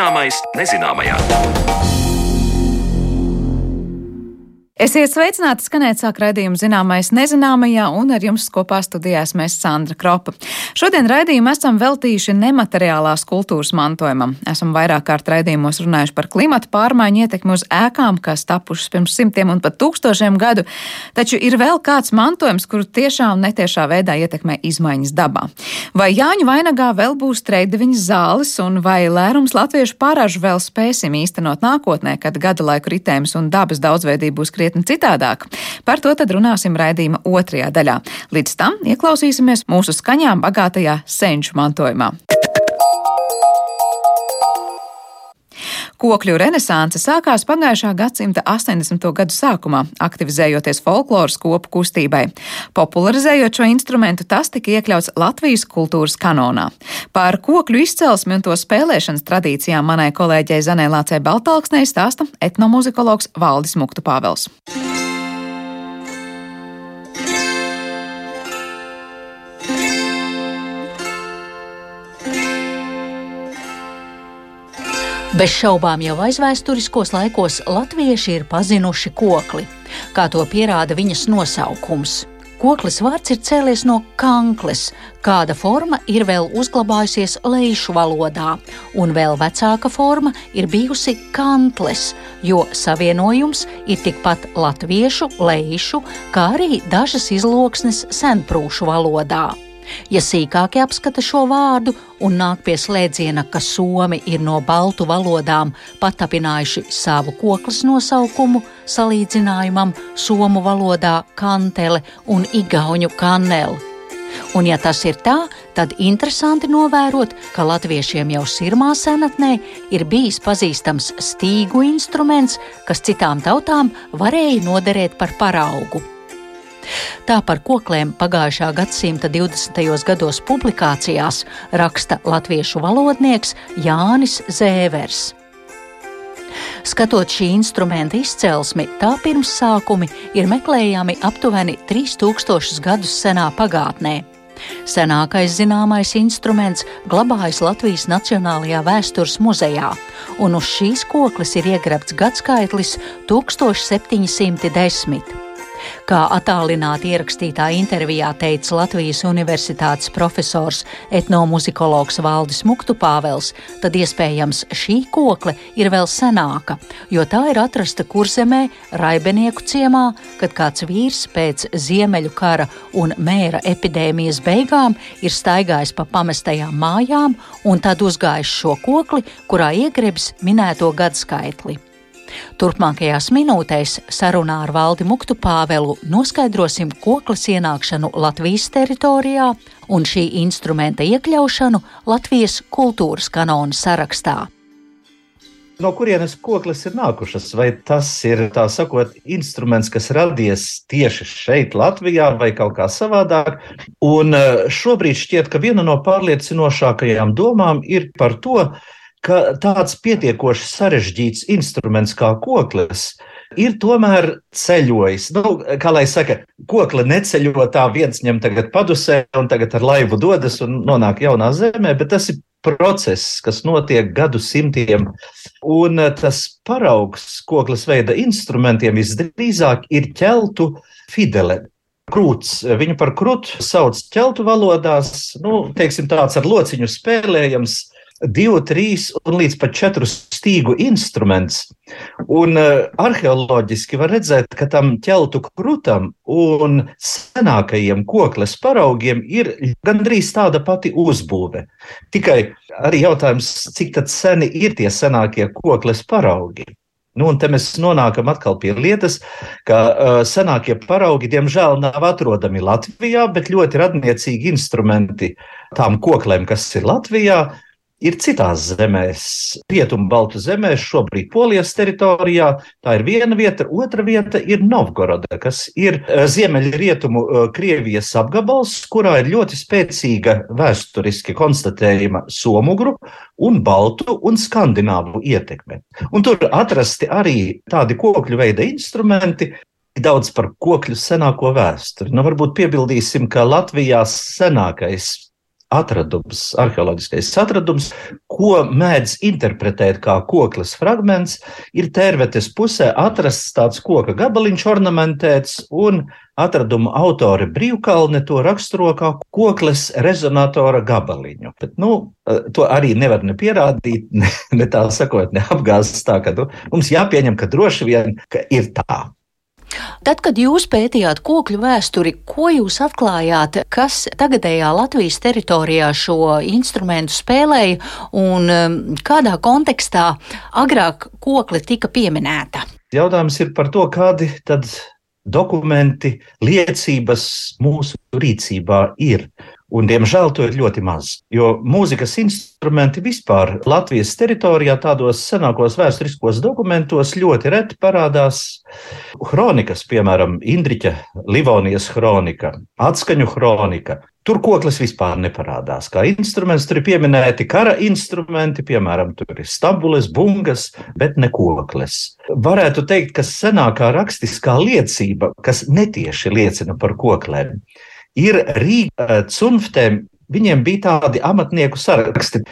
Zināmais nezināmajā. Esiet sveicināti, skanēt sāk raidījumu zināmais nezināmajā, un ar jums kopā studijās mēs Sandra Kropa. Šodien raidījumu esam veltījuši nemateriālās kultūras mantojumam. Esam vairāk kārt raidījumos runājuši par klimatu pārmaiņu ietekmi uz ēkām, kas tapušas pirms simtiem un pat tūkstošiem gadu, taču ir vēl kāds mantojums, kuru tiešā un netiešā veidā ietekmē izmaiņas dabā. Vai Jāņu vainagā vēl būs treideviņas zāles, un vai lērums latviešu pārāžu vēl spēsim īstenot nākotnē, kad gada laiku ritējums un dabas daudzveidība būs krietni krietni citādāk. Par to tad runāsim raidījuma otrajā daļā. Līdz tam ieklausīsimies mūsu skaņām bagātajā senču mantojumā. Kokļu renesanse sākās pagājušā gadsimta 80. gadu sākumā, aktivizējoties folkloras kopu kustībai. Popularizējot šo instrumentu, tas tika iekļauts Latvijas kultūras kanonā. Par kokļu izcelsmi un to spēlēšanas tradīcijām manai kolēģei Zanē Lācē Baltalksnei stāsta etnomuzikologs Valdis Muktu Pāvels. Bez šaubām jau aizvēsturiskos laikos latvieši ir pazinuši kokli, kā to pierāda viņas nosaukums. Koklis vārds ir cēlies no kankles, kāda forma ir vēl uzglabājusies leišu valodā, un vēl vecāka forma ir bijusi kantles, jo savienojums ir tikpat latviešu, leišu, kā arī dažas izloksnes senprūšu valodā. Ja sīkāki apskata šo vārdu un nāk pie slēdziena, ka somi ir no baltu valodām patapinājuši savu koklas nosaukumu, salīdzinājumam somu valodā kantele un igauņu kaneli. Un, ja tas ir tā, tad interesanti novērot, ka latviešiem jau sirmā senatnē ir bijis pazīstams stīgu instruments, kas citām tautām varēja noderēt par paraugu. Tā par kokliem pagājušā gadsimta 20. gados publikācijās raksta latviešu valodnieks Jānis Zēvers. Skatot šī instrumenta izcelsmi, tā pirmsākumi ir meklējami aptuveni 3000 gadus senā pagātnē. Senākais zināmais instruments glabājas Latvijas Nacionālajā vēstures muzejā, un uz šīs koklis ir iegrabts gadskaitlis 1710. Kā attālināti ierakstītā intervijā teica Latvijas Universitātes profesors etnomuzikologs Valdis Muktu Pāvels, tad iespējams šī kokle ir vēl senāka, jo tā ir atrasta kurzemē Raibenieku ciemā, kad kāds vīrs pēc Ziemeļu kara un mēra epidēmijas beigām ir staigājis pa pamestajām mājām un tad uzgājis šo kokli, kurā iegrebs minēto gadskaitli. Turpmākajās minūtēs sarunā ar Valdi Muktu Pāvelu noskaidrosim koklas ienākšanu Latvijas teritorijā un šī instrumenta iekļaušanu Latvijas kultūras kanona sarakstā. No kurienes koklis ir nākušas? Vai tas ir tā sakot, instruments, kas radies tieši šeit, Latvijā, vai kaut kā savādāk? Un eh, šobrīd šķiet, ka viena no pārliecinošākajām domām ir par to, ka tāds pietiekoši sarežģīts instruments kā koklis ir tomēr ceļojis. Nu, kā lai saka, kokla neceļo tā viens ņem tagad padusē un tagad ar laivu dodas un nonāk jaunā zemē, bet tas ir process, kas notiek gadu simtiem. Un eh, tas paraugs koklas veida instrumentiem visdrīzāk ir ķeltu fidele. Krūts, viņu par krūtu sauc ķeltu valodās, nu, teiksim, tāds ar lociņu spēlējams, divu, trīs un līdz pat četru stīgu instruments. Un uh, arheoloģiski var redzēt, ka tam ķeltu krūtam un senākajiem kokles paraugiem ir gandrīz tāda pati uzbūve. Tikai arī jautājums, cik seni ir tie senākie kokles paraugi. Nu, un te mēs nonākam atkal pie lietas, ka uh, senākie paraugi, diemžēl, nav atrodami Latvijā, bet ļoti radniecīgi instrumenti tām koklēm, kas ir Latvijā, ir citās zemēs, rietumu baltu zemēs, šobrīd Polijas teritorijā. Tā ir viena vieta, otra vieta ir Novgoroda, kas ir eh, ziemeļrietumu eh, Krievijas apgabals, kurā ir ļoti spēcīga vēsturiski konstatējama somugru un baltu un skandināvu ietekme. Un tur atrasti arī tādi kokļu veida instrumenti, daudz par kokļu senāko vēsturi. Nu, varbūt piebildīsim, ka Latvijā senākais atradums, arheoloģiskais atradums, ko mēdz interpretēt kā koklis fragments, ir tērvetes pusē atrasts tāds koka gabaliņš ornamentēts, un atraduma autori brīvkalne to raksturo kā koklis rezonatora gabaliņu. Bet, nu, to arī nevar ne pierādīt, ne, ne tā sakot, ne apgāzts tā, ka nu, mums jāpieņem, ka droši vien ka ir tā. Tad, kad jūs pētījāt kokļu vēsturi, ko jūs atklājāt, kas tagadējā Latvijas teritorijā šo instrumentu spēlēja un um, kādā kontekstā agrāk kokli tika pieminēta? Jautājums ir par to, kādi tad dokumenti, liecības mūsu rīcībā ir. Un, diemžēl to ir ļoti maz. Jo mūzikas instrumenti vispār Latvijas teritorijā, tādos senākos vēsturiskos dokumentos, ļoti reti parādās. Kronikas, piemēram, Indriča Livonijas kronika, atskaņu kronika. Tur koklis vispār neparādās. Kā instruments tur ir pieminēti kara instrumenti, piemēram, stambulis, bungas, bet ne koklis. Varētu teikt, ka senākā rakstiskā liecība, kas netieši liecina par koklēm, ir Rīga cunftēm. Viņiem bija tādi amatnieku saraksti,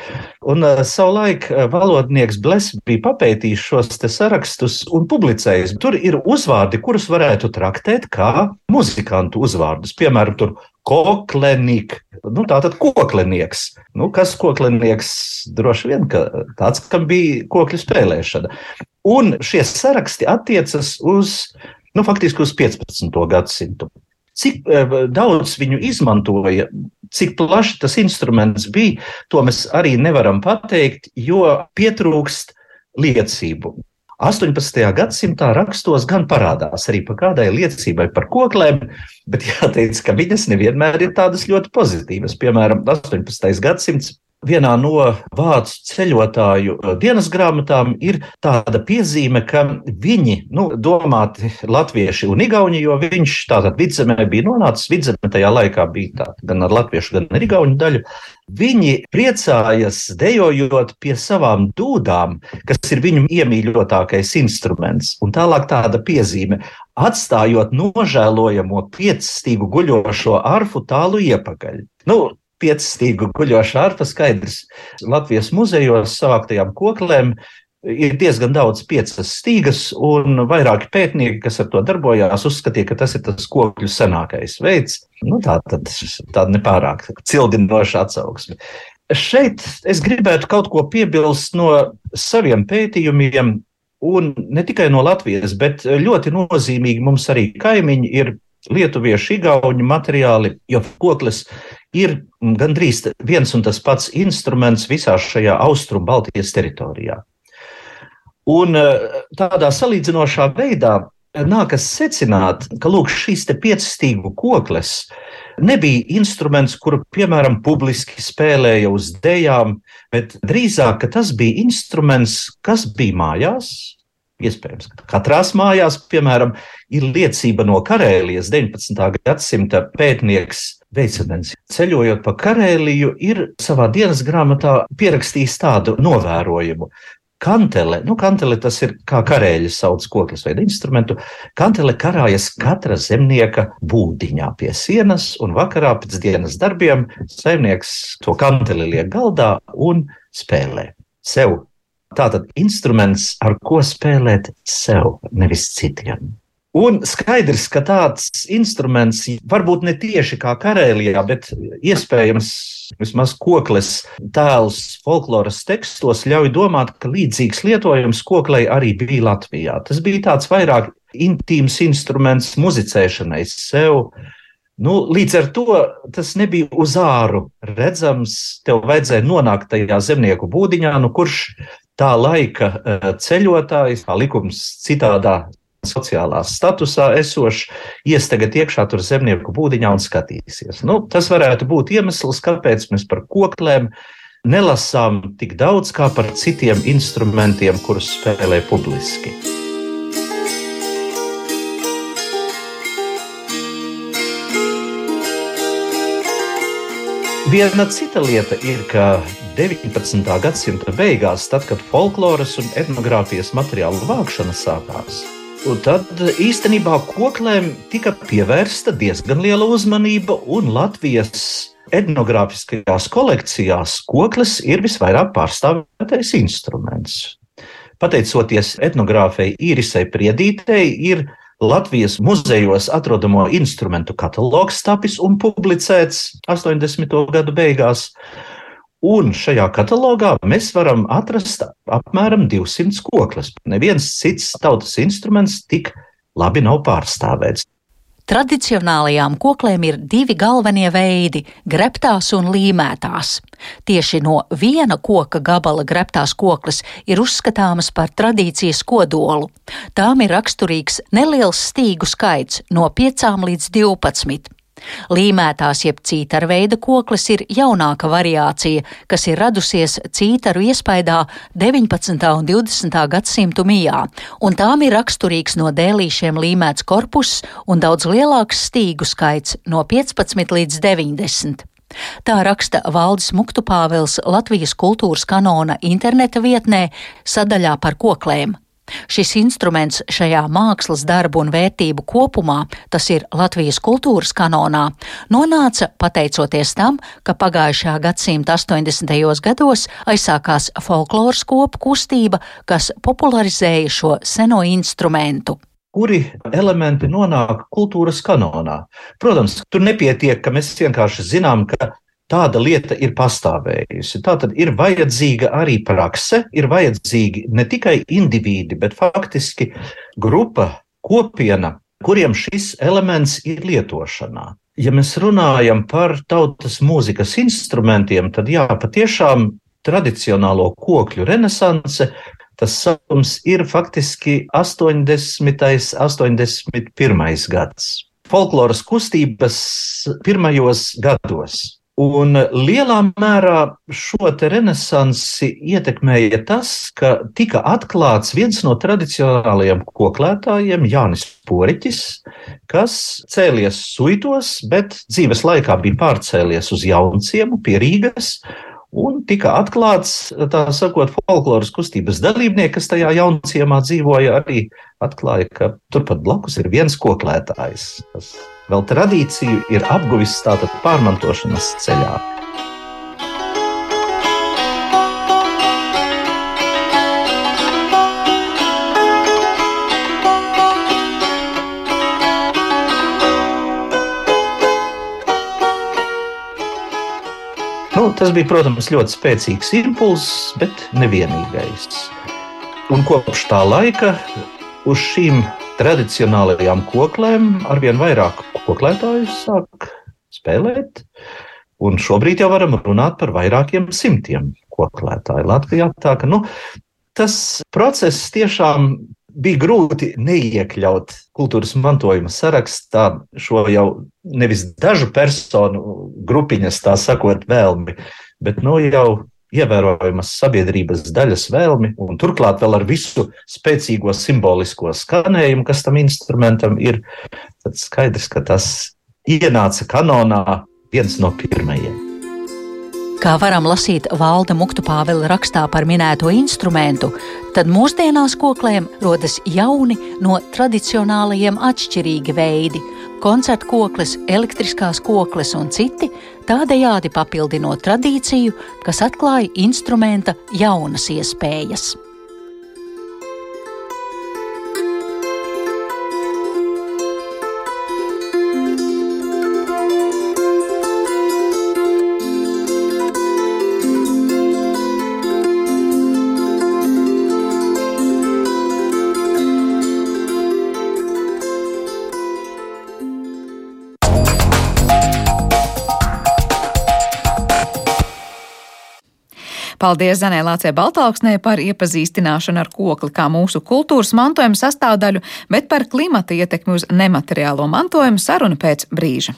un uh, savulaik uh, valodnieks Bless bija papētījis šos sarakstus un publicējis. Tur ir uzvārdi, kurus varētu traktēt kā muzikantu uzvārdus. Piemēram, tur koklenik, nu, tātad koklinieks. Nu, kas koklinieks? Droši vien, ka tāds, kam bija kokļu spēlēšana. Un šie saraksti attiecas uz, nu, faktiski uz 15. gadsimtu. Cik eh, daudz viņu izmantoja, cik plaši tas instruments bija, to mēs arī nevaram pateikt, jo pietrūkst liecību. 18. gadsimtā rakstos gan parādās arī par kādai liecībai par koklēm, bet jāteic, ka viņas nevienmēr ir tādas ļoti pozitīvas. Piemēram, 18. gadsimts Vienā no vācu ceļotāju uh, dienas grāmatām ir tāda piezīme, ka viņi, nu, domāti latvieši un igauni, jo viņš tātad vidzemē bija nonācis, vidzemē tajā laikā bija tā, gan ar latviešu, gan ar igauņu daļu. Viņi priecājas dejojot pie savām dūdām, kas ir viņu iemīļotākais instruments. Un tālāk tāda piezīme atstājot nožēlojamo piecstīgu guļošo arfu tālu iepakaļ. Nu, piecstīgu guļošu arfu skaidrs. Latvijas muzejos savāktajām koklēm ir diezgan daudz piecas stīgas, un vairāki pētnieki, kas ar to darbojās, uzskatīja, ka tas ir tas kokļu senākais veids. Nu, tā tad tāda nepārāk cildinoša atsauksme. Šeit es gribētu kaut ko piebilst no saviem pētījumiem, un ne tikai no Latvijas, bet ļoti nozīmīgi mums arī kaimiņi ir lietuviešu, igauņu materiāli, jo koklis ir gandrīz viens un tas pats instruments visā šajā austrumu Baltijas teritorijā. Un eh, tādā salīdzinošā veidā nākas secināt, ka lūk, šīs piecstīgu kokles nebija instruments, kuru, piemēram, publiski spēlēja uz dejām, bet drīzāk tas bija instruments, kas bija mājās, Iespējams, ka katrās mājās, piemēram, ir liecība no Karēlijas 19. gadsimta pētnieks Veicenens. Ceļojot pa Karēliju, ir savā dienas grāmatā pierakstījis tādu novērojumu. Kantele, nu, kantele tas ir kā karēļi sauc koklis vai instrumentu. Kantele karājas katra zemnieka būdiņā pie sienas, un vakarā pēc dienas darbiem saimnieks to kanteli liek galdā un spēlē sev Tātad instruments, ar ko spēlēt sev, nevis citiem. Un skaidrs, ka tāds instruments, varbūt ne tieši kā Karēlijā, bet iespējams vismaz koklis tēls folkloras tekstos ļauj domāt, ka līdzīgs lietojums koklei arī bija Latvijā. Tas bija tāds vairāk intīms instruments muzicēšanai sev. Nu, līdz ar to tas nebija uz āru redzams. Tev vajadzēja nonākt tajā zemnieku būdiņā, nu, kurš tā laika eh, ceļotājs, kā likums citādā sociālā statusā esošs, ies tagad iekšā tur zemnieku būdiņā un skatīsies. Nu, tas varētu būt iemesls, kāpēc mēs par koklēm nelasām tik daudz kā par citiem instrumentiem, kurus spēlē publiski. Viena cita lieta ir, ka 19. gadsimta beigās, tad, kad folkloras un etnogrāfijas materiālu vākšana sākās, tad īstenībā koklēm tika pievērsta diezgan liela uzmanība, un Latvijas etnogrāfiskajās kolekcijās koklis ir visvairāk pārstāvētais instruments. Pateicoties etnogrāfei Īrisai Priedītei, ir Latvijas muzejos atrodamo instrumentu katalogs tapis un publicēts 80. gadu beigās. Un šajā katalogā mēs varam atrast apmēram 200 koklis. Neviens cits tautas instruments tik labi nav pārstāvēts. Tradicionālajām koklēm ir divi galvenie veidi - greptās un līmētās. Tieši no viena koka gabala greptās koklis ir uzskatāmas par tradīcijas kodolu. Tām ir raksturīgs neliels stīgu skaits no 5 līdz 12. Līmētās jeb cītaru veida koklis ir jaunāka variācija, kas ir radusies cītaru iespaidā 19. un 20. gadsimtu mijā, un tām ir raksturīgs no dēlīšiem līmēts korpus un daudz lielāks stīgu skaits no 15 līdz 90. Tā raksta Valdis Muktupāvels Latvijas kultūras kanona interneta vietnē sadaļā par koklēm. Šis instruments šajā mākslas darbu un vērtību kopumā, tas ir Latvijas kultūras kanonā, nonāca pateicoties tam, ka pagājušā gadsimta 80. gados aizsākās folkloras kopu kustība, kas popularizēja šo seno instrumentu kuri elementi nonāk kultūras kanonā. Protams, tur nepietiek, ka mēs vienkārši zinām, ka tāda lieta ir pastāvējusi. Tā tad ir vajadzīga arī prakse, ir vajadzīgi ne tikai individi, bet faktiski grupa, kopiena, kuriem šis elements ir lietošanā. Ja mēs runājam par tautas mūzikas instrumentiem, tad jā, patiešām tradicionālo kokļu renesanse, tas sākums ir faktiski 80. 81. gads. Folkloras kustības pirmajos gados Un lielā mērā šo renesansi ietekmēja tas, ka tika atklāts viens no tradicionālajiem koklētājiem, Jānis Poriķis, kas cēlies suitos, bet dzīves laikā bija pārcēlies uz Jaunciemu pie Rīgas. Un tika atklāts, tā sakot, folkloras kustības dalībnieki, kas tajā jaunciemā dzīvoja, arī atklāja, ka turpat blakus ir viens koklētājs. Tas vēl tradīciju ir apguvis tātad pārmantošanas ceļā. Tas bija, protams, ļoti spēcīgs impulss, bet nevienīgais. Un kopš tā laika uz šīm tradicionālajām koklēm arvien vairāk koklētāju sāk spēlēt. Un šobrīd jau varam runāt par vairākiem simtiem koklētāju Latvijā. Tā, ka, nu, tas process tiešām bija grūti neiekļaut kultūras mantojuma sarakstā šo jau nevis dažu personu grupiņas, tā sakot, vēlmi, bet nu, jau ievērojamas sabiedrības daļas vēlmi, un turklāt vēl ar visu spēcīgo simbolisko skanējumu, kas tam instrumentam ir, tad skaidrs, ka tas ienāca kanonā viens no pirmajiem. Kā varam lasīt Valda Muktu Pāvela rakstā par minēto instrumentu, tad mūsdienās koklēm rodas jauni no tradicionālajiem atšķirīgi veidi - koncertu koklis, elektriskās koklis un citi, tādējādi papildinot tradīciju, kas atklāja instrumenta jaunas iespējas. Paldies Zanē Lācē Baltāksnē par iepazīstināšanu ar kokli kā mūsu kultūras mantojuma sastāvdaļu, bet par klimata ietekmi uz nemateriālo mantojumu saruna pēc brīža.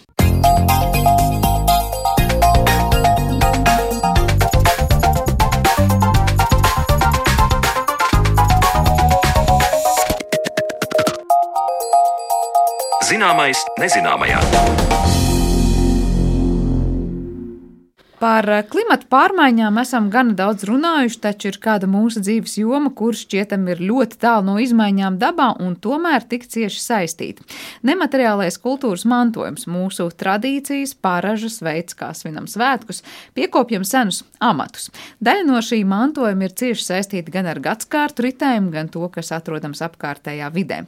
Zināmais nezināmajā. Par eh, klimatu pārmaiņām esam gana daudz runājuši, taču ir kāda mūsu dzīves joma, kur šķietam ir ļoti tālu no izmaiņām dabā un tomēr tik cieši saistīta. Nemateriālais kultūras mantojums, mūsu tradīcijas, paražas, veids, kā svinam svētkus, piekopjam senus amatus. Daļa no šī mantojuma ir cieši saistīta gan ar gadskārtu ritēm, gan to, kas atrodams apkārtējā vidē.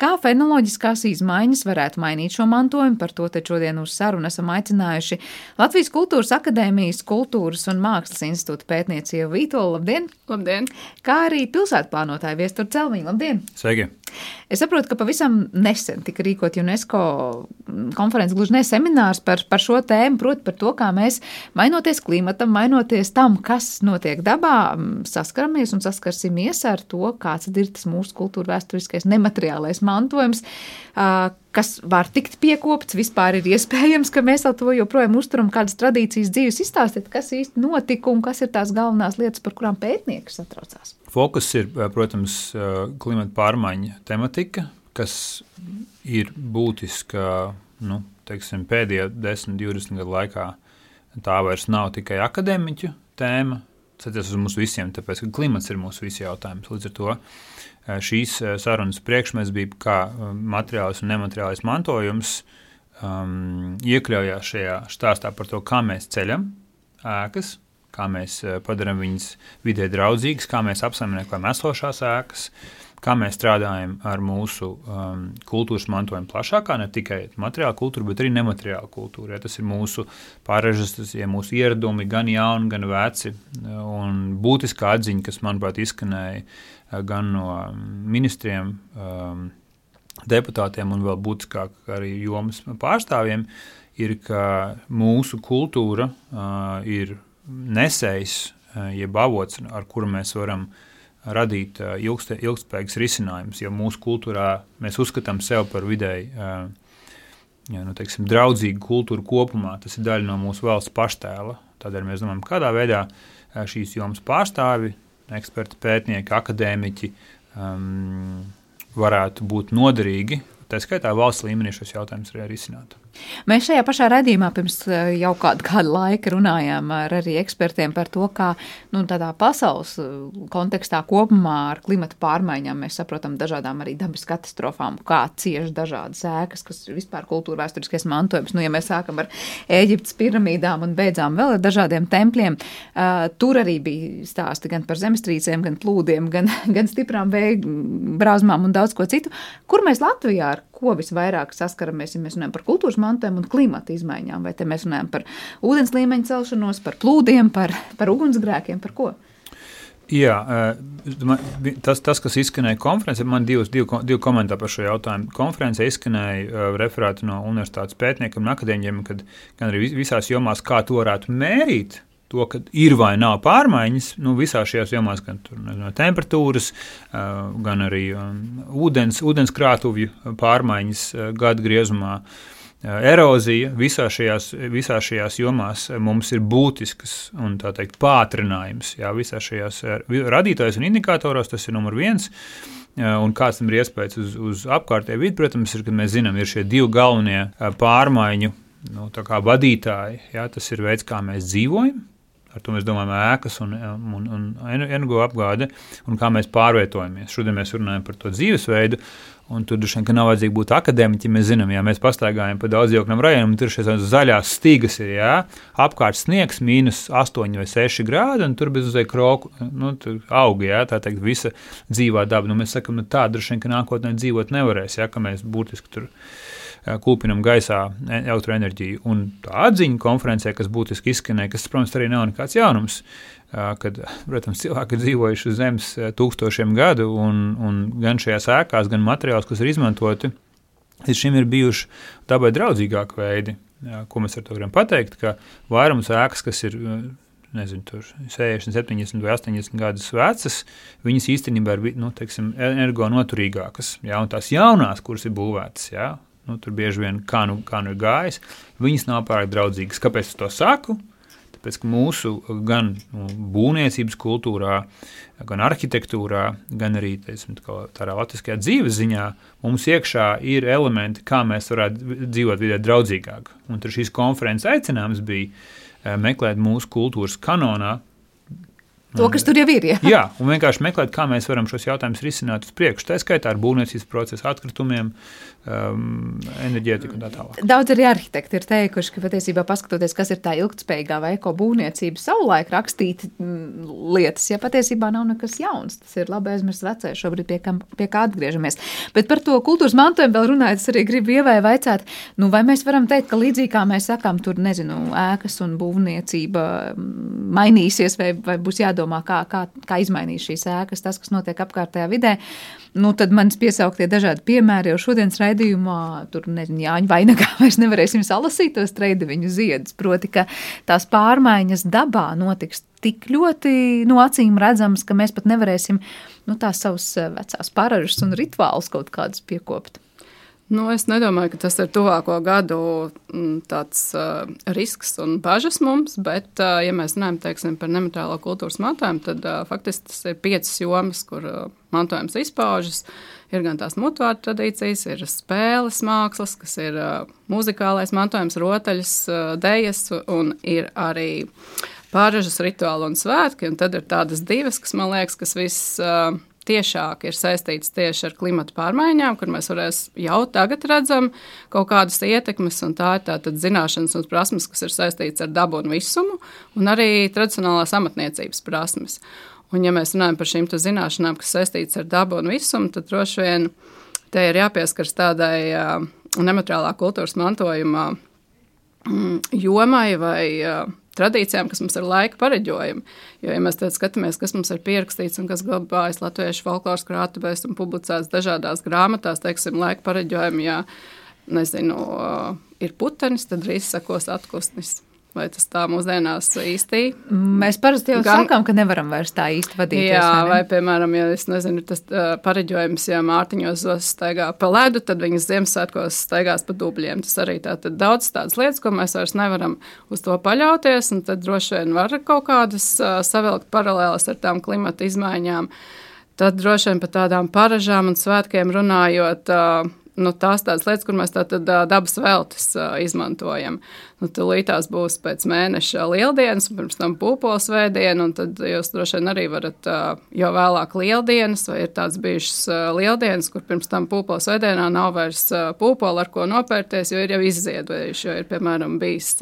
Kā fenoloģiskās izmaiņas varētu mainīt šo mantojumu, par to te šodien uz sarunu esam aicinājuši Latvijas Kultūras akadēmiju Akadēmijas Kultūras un Mākslas institūta pētniecību Vītola. Labdien! Labdien! Kā arī pilsētplānotāja Viestura Celmiņa. Labdien! Sveiki! Es saprotu, ka pavisam nesen tika rīkot UNESCO konferences, gluži ne seminārs par, par šo tēmu, proti par to, kā mēs, mainoties klimatam, mainoties tam, kas notiek dabā, saskaramies un saskarsimies ar to, kāds ir tas mūsu kultūra vēsturiskais nemateriālais mantojums, kas var tikt piekopts, vispār ir iespējams, ka mēs to joprojām uzturam kādas tradīcijas dzīves. Izstāstiet, kas īsti notika un kas ir tās galvenās lietas, par kurām pētnieki satraucās. Fokus ir, protams, klimata pārmaiņa tematika, kas ir būtiska nu, teiksim, pēdējo 10, 20 gadu laikā. Tā vairs nav tikai akadēmiķu tēma, tas ir mums visiem, tāpēc ka klimats ir mūsu visu jautājums. Līdz ar to šīs sarunas priekšmets bija, kā materiālais un nemateriālais mantojums um, iekļaujās šajā stāstā par to, kā mēs ceļam ēkas, kā mēs eh, padarām viņas vidē draudzīgas, kā mēs apsaimniekojam esošās ēkas, kā mēs strādājam ar mūsu um, kultūras mantojumu plašākā, ne tikai materiāla kultūra, bet arī nemateriāla kultūra. Ja, tas ir mūsu pārēžas, tas ir mūsu ieradumi, gan jauni, gan veci. Un būtiskā atziņa, kas, manuprāt, izskanēja eh, gan no ministriem, um, deputātiem un vēl būtiskāk arī jomas pārstāvjiem, ir, ka mūsu kultūra uh, ir nesējs, eh, jeb avots, ar kuru mēs varam radīt eh, ilgst, ilgspējīgus risinājumus. Jo mūsu kultūrā mēs uzskatām sevi par vidēji eh, ja, nu, teiksim, draudzīgu kultūru kopumā. Tas ir daļa no mūsu valsts paštēla. Tādēļ mēs domājam, kādā veidā šīs jomas pārstāvi, eksperti, pētnieki, akadēmiķi um, varētu būt noderīgi. Tā skaitā valsts līmenī šos jautājumus arī risināt. Mēs šajā pašā redzījumā pirms eh, jau kādu, kādu laiku runājām ar arī ekspertiem par to, kā nu, tādā pasaules eh, kontekstā kopumā ar klimatu pārmaiņām mēs saprotam dažādām arī dabas katastrofām, kā cieši dažādas ēkas, kas ir vispār kultūra vēsturiskais mantojums. Nu, ja mēs sākam ar Ēģiptes piramīdām un beidzām vēl ar dažādiem tempļiem, uh, tur arī bija stāsti gan par zemestrīcēm, gan plūdiem, gan, gan stiprām vēja brāzmām un daudz ko citu. Kur mēs Latvijā ar ko visvairāk saskaramies, ja mēs runājam par kultūras mantojumu un klimata izmaiņām, vai te mēs runājam par ūdens līmeņa celšanos, par plūdiem, par, par ugunsgrēkiem, par ko? Jā, tas, tas, kas izskanēja konferencē, man ir divi, divi, komentāri par šo jautājumu. Konferencē izskanēja referāti no universitātes pētniekiem un akadēņiem, kad gan arī visās jomās, kā to varētu mērīt, to, ka ir vai nav pārmaiņas nu, visās šajās jomās, gan tur, nezinu, temperatūras, gan arī ūdens, ūdenskrātuvju pārmaiņas gadu griezumā. Erozija visā šajās, visā šajās jomās mums ir būtisks un teikt pātrinājums. Jā, visā šajās radītājos un indikatoros tas ir numur viens. Un kāds tam ir iespējas uz, uz apkārtēju vidi, protams, ir, ka mēs zinām, ir šie divi galvenie pārmaiņu nu, vadītāji. Jā, tas ir veids, kā mēs dzīvojam, Ar to mēs domājam ēkas un, un, un energoapgāde un kā mēs pārvietojamies. Šodien mēs runājam par to dzīvesveidu. Un tur droši vien nav vajadzīgi būt akadēmiķiem. Mēs zinām, ja mēs pastaigājam pa daudzdzīvokļiem rajonam, tur šīs zaļās stīgas ir, jā, apkārt sniegs, mīnus 8 vai 6 grādi, un tur bez uzēja kroku, nu, auga, jā, tā teikt, visa dzīvā daba. Nu, mēs sakam, nu, tā droši vien, nākotnē dzīvot nevarēs, jā, ka mēs būtiski tur kūpinam gaisā e, elektroenerģiju. Un tā atziņa konferencē, kas būtiski izskanēja, kas, protams, arī nav nekāds jaunums, kad, protams, cilvēki ir dzīvojuši uz Zemes tūkstošiem gadu, un, un gan šajās ēkās, gan materiālus, kas ir izmantoti, līdz šim ir bijuši dabai draudzīgāki veidi. Ko mēs ar to varam pateikt? Ka vairums ēkas, kas ir nezinu, tur 60, 70 vai 80 gadus vecas, viņas īstenībā ir nu, teiksim, energonoturīgākas. Ja, un tās jaunās, kuras ir būvētas, ja, nu, tur bieži vien kā nu, kā nu ir gājis, viņas nav pārāk draudzīgas. Kāpēc es to saku? Tāpēc, ka mūsu gan nu, būvniecības kultūrā, gan arhitektūrā, gan arī teiksim, tādā latviskajā dzīves ziņā mums iekšā ir elementi, kā mēs varētu dzīvot vidē draudzīgāk. Un tur šīs konferences aicinājums bija meklēt mūsu kultūras kanonā. To, kas tur jau ir. Jā, jā un vienkārši meklēt, kā mēs varam šos jautājumus risināt uz priekšu. Tā skaitā ar būvniecības procesu, atkritumiem, um, enerģētiku un tā tālāk. Daudz arī arhitekti ir teikuši, ka patiesībā paskatoties, kas ir tā ilgspējīgā vai eko būvniecība, savulaik rakstīt mm, lietas, ja patiesībā nav nekas jauns. Tas ir labi aizmirst vecais, šobrīd pie, kam, pie kā atgriežamies. Bet par to kultūras mantojumu vēl runājot, es arī gribu ievai vaicāt, nu, vai mēs varam teikt, ka līdzīgi kā mēs sakām, tur nezinu, ēkas un būvniecība mm, mainīsies vai, vai būs jādomā, kā, kā, kā izmainīt šīs ēkas, tas, kas notiek apkārtējā vidē. Nu, tad manis piesauktie dažādi piemēri jau šodienas raidījumā, tur nezinu, Jāņa vainagā vairs nevarēsim salasīt tos treideviņu ziedus. Proti, ka tās pārmaiņas dabā notiks tik ļoti no nu, acīm redzamas, ka mēs pat nevarēsim nu, tās savas eh, vecās paražas un rituālus kaut kādus piekopt. Nu, es nedomāju, ka tas ir tuvāko gadu mm, tāds, uh, risks un bažas mums, bet, uh, ja mēs runājam teiksim, par nemateriālo kultūras mantojumu, tad uh, faktiski tas ir piecas jomas, kur uh, mantojums izpaužas. Ir gan tās mutvārdu tradīcijas, ir spēles mākslas, kas ir uh, muzikālais mantojums, rotaļas, uh, dejas un ir arī pāražas rituāli un svētki. Un tad ir tādas divas, kas man liekas, kas viss. Uh, tiešāk ir saistīts tieši ar klimatu pārmaiņām, kur mēs varēs jau tagad redzam kaut kādas ietekmes, un tā ir tātad zināšanas un prasmes, kas ir saistīts ar dabu un visumu, un arī tradicionālās amatniecības prasmes. Un, ja mēs runājam par šīm zināšanām, kas saistītas ar dabu un visumu, tad droši vien te ir jāpieskars tādai uh, nemateriālā kultūras mantojuma mm, jomai vai uh, tradīcijām, kas mums ir laika pareģojumi. Jo, ja mēs skatāmies, kas mums ir pierakstīts un kas glabājas latviešu folkloras krātuvēs un publicēts dažādās grāmatās, teiksim, laika pareģojumi, ja nezinu, ir putenis, tad drīz sakos atkusnis. Vai tas tā mūsdienās īsti? Mēs parasti jau Gan, sakām, ka nevaram vairs tā īsti vadīties. Jā, vai, ne? vai piemēram, ja es nezinu, tas uh, pareģojums, ja Mārtiņos zos staigā pa ledu, tad viņas Ziemassvētkos staigās pa dubļiem. Tas arī tā tad daudz tādas lietas, ko mēs vairs nevaram uz to paļauties, un tad droši vien var kaut kādas uh, savilkt paralēlas ar tām klimata izmaiņām. Tad droši vien par tādām paražām un svētkiem runājot, uh, nu, tās tādas lietas, kur mēs tātad dabas veltes izmantojam. Nu, Tūlītās būs pēc mēneša lieldienas, un pirms tam pūpoles vēdiena, un tad jūs droši vien arī varat jau vēlāk lieldienas, vai ir tāds bijušas lieldienas, kur pirms tam pūpoles vēdienā nav vairs pūpola, ar ko nopērties, jo ir jau izziedojuši, jo ir, piemēram, bijis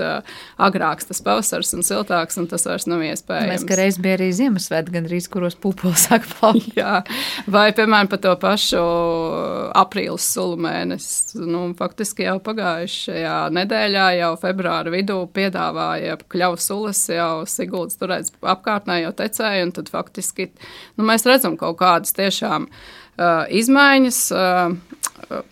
agrāks tas pavasars un siltāks, un tas vairs nav iespējams. Mēs, ka reiz bija arī Ziemassvētki, gandrīz, kuros pūpoles sāk plaukt. Jā, vai, piemēram, par to pašu aprīlis sulu mēnesis, nu, faktiski jau pagājušajā nedēļā, jau februārī februāra vidū piedāvāja kļavas sulas jau Siguldas turēts apkārtnē jau tecēja, un tad faktiski nu, mēs redzam kaut kādas tiešām uh, izmaiņas. Uh,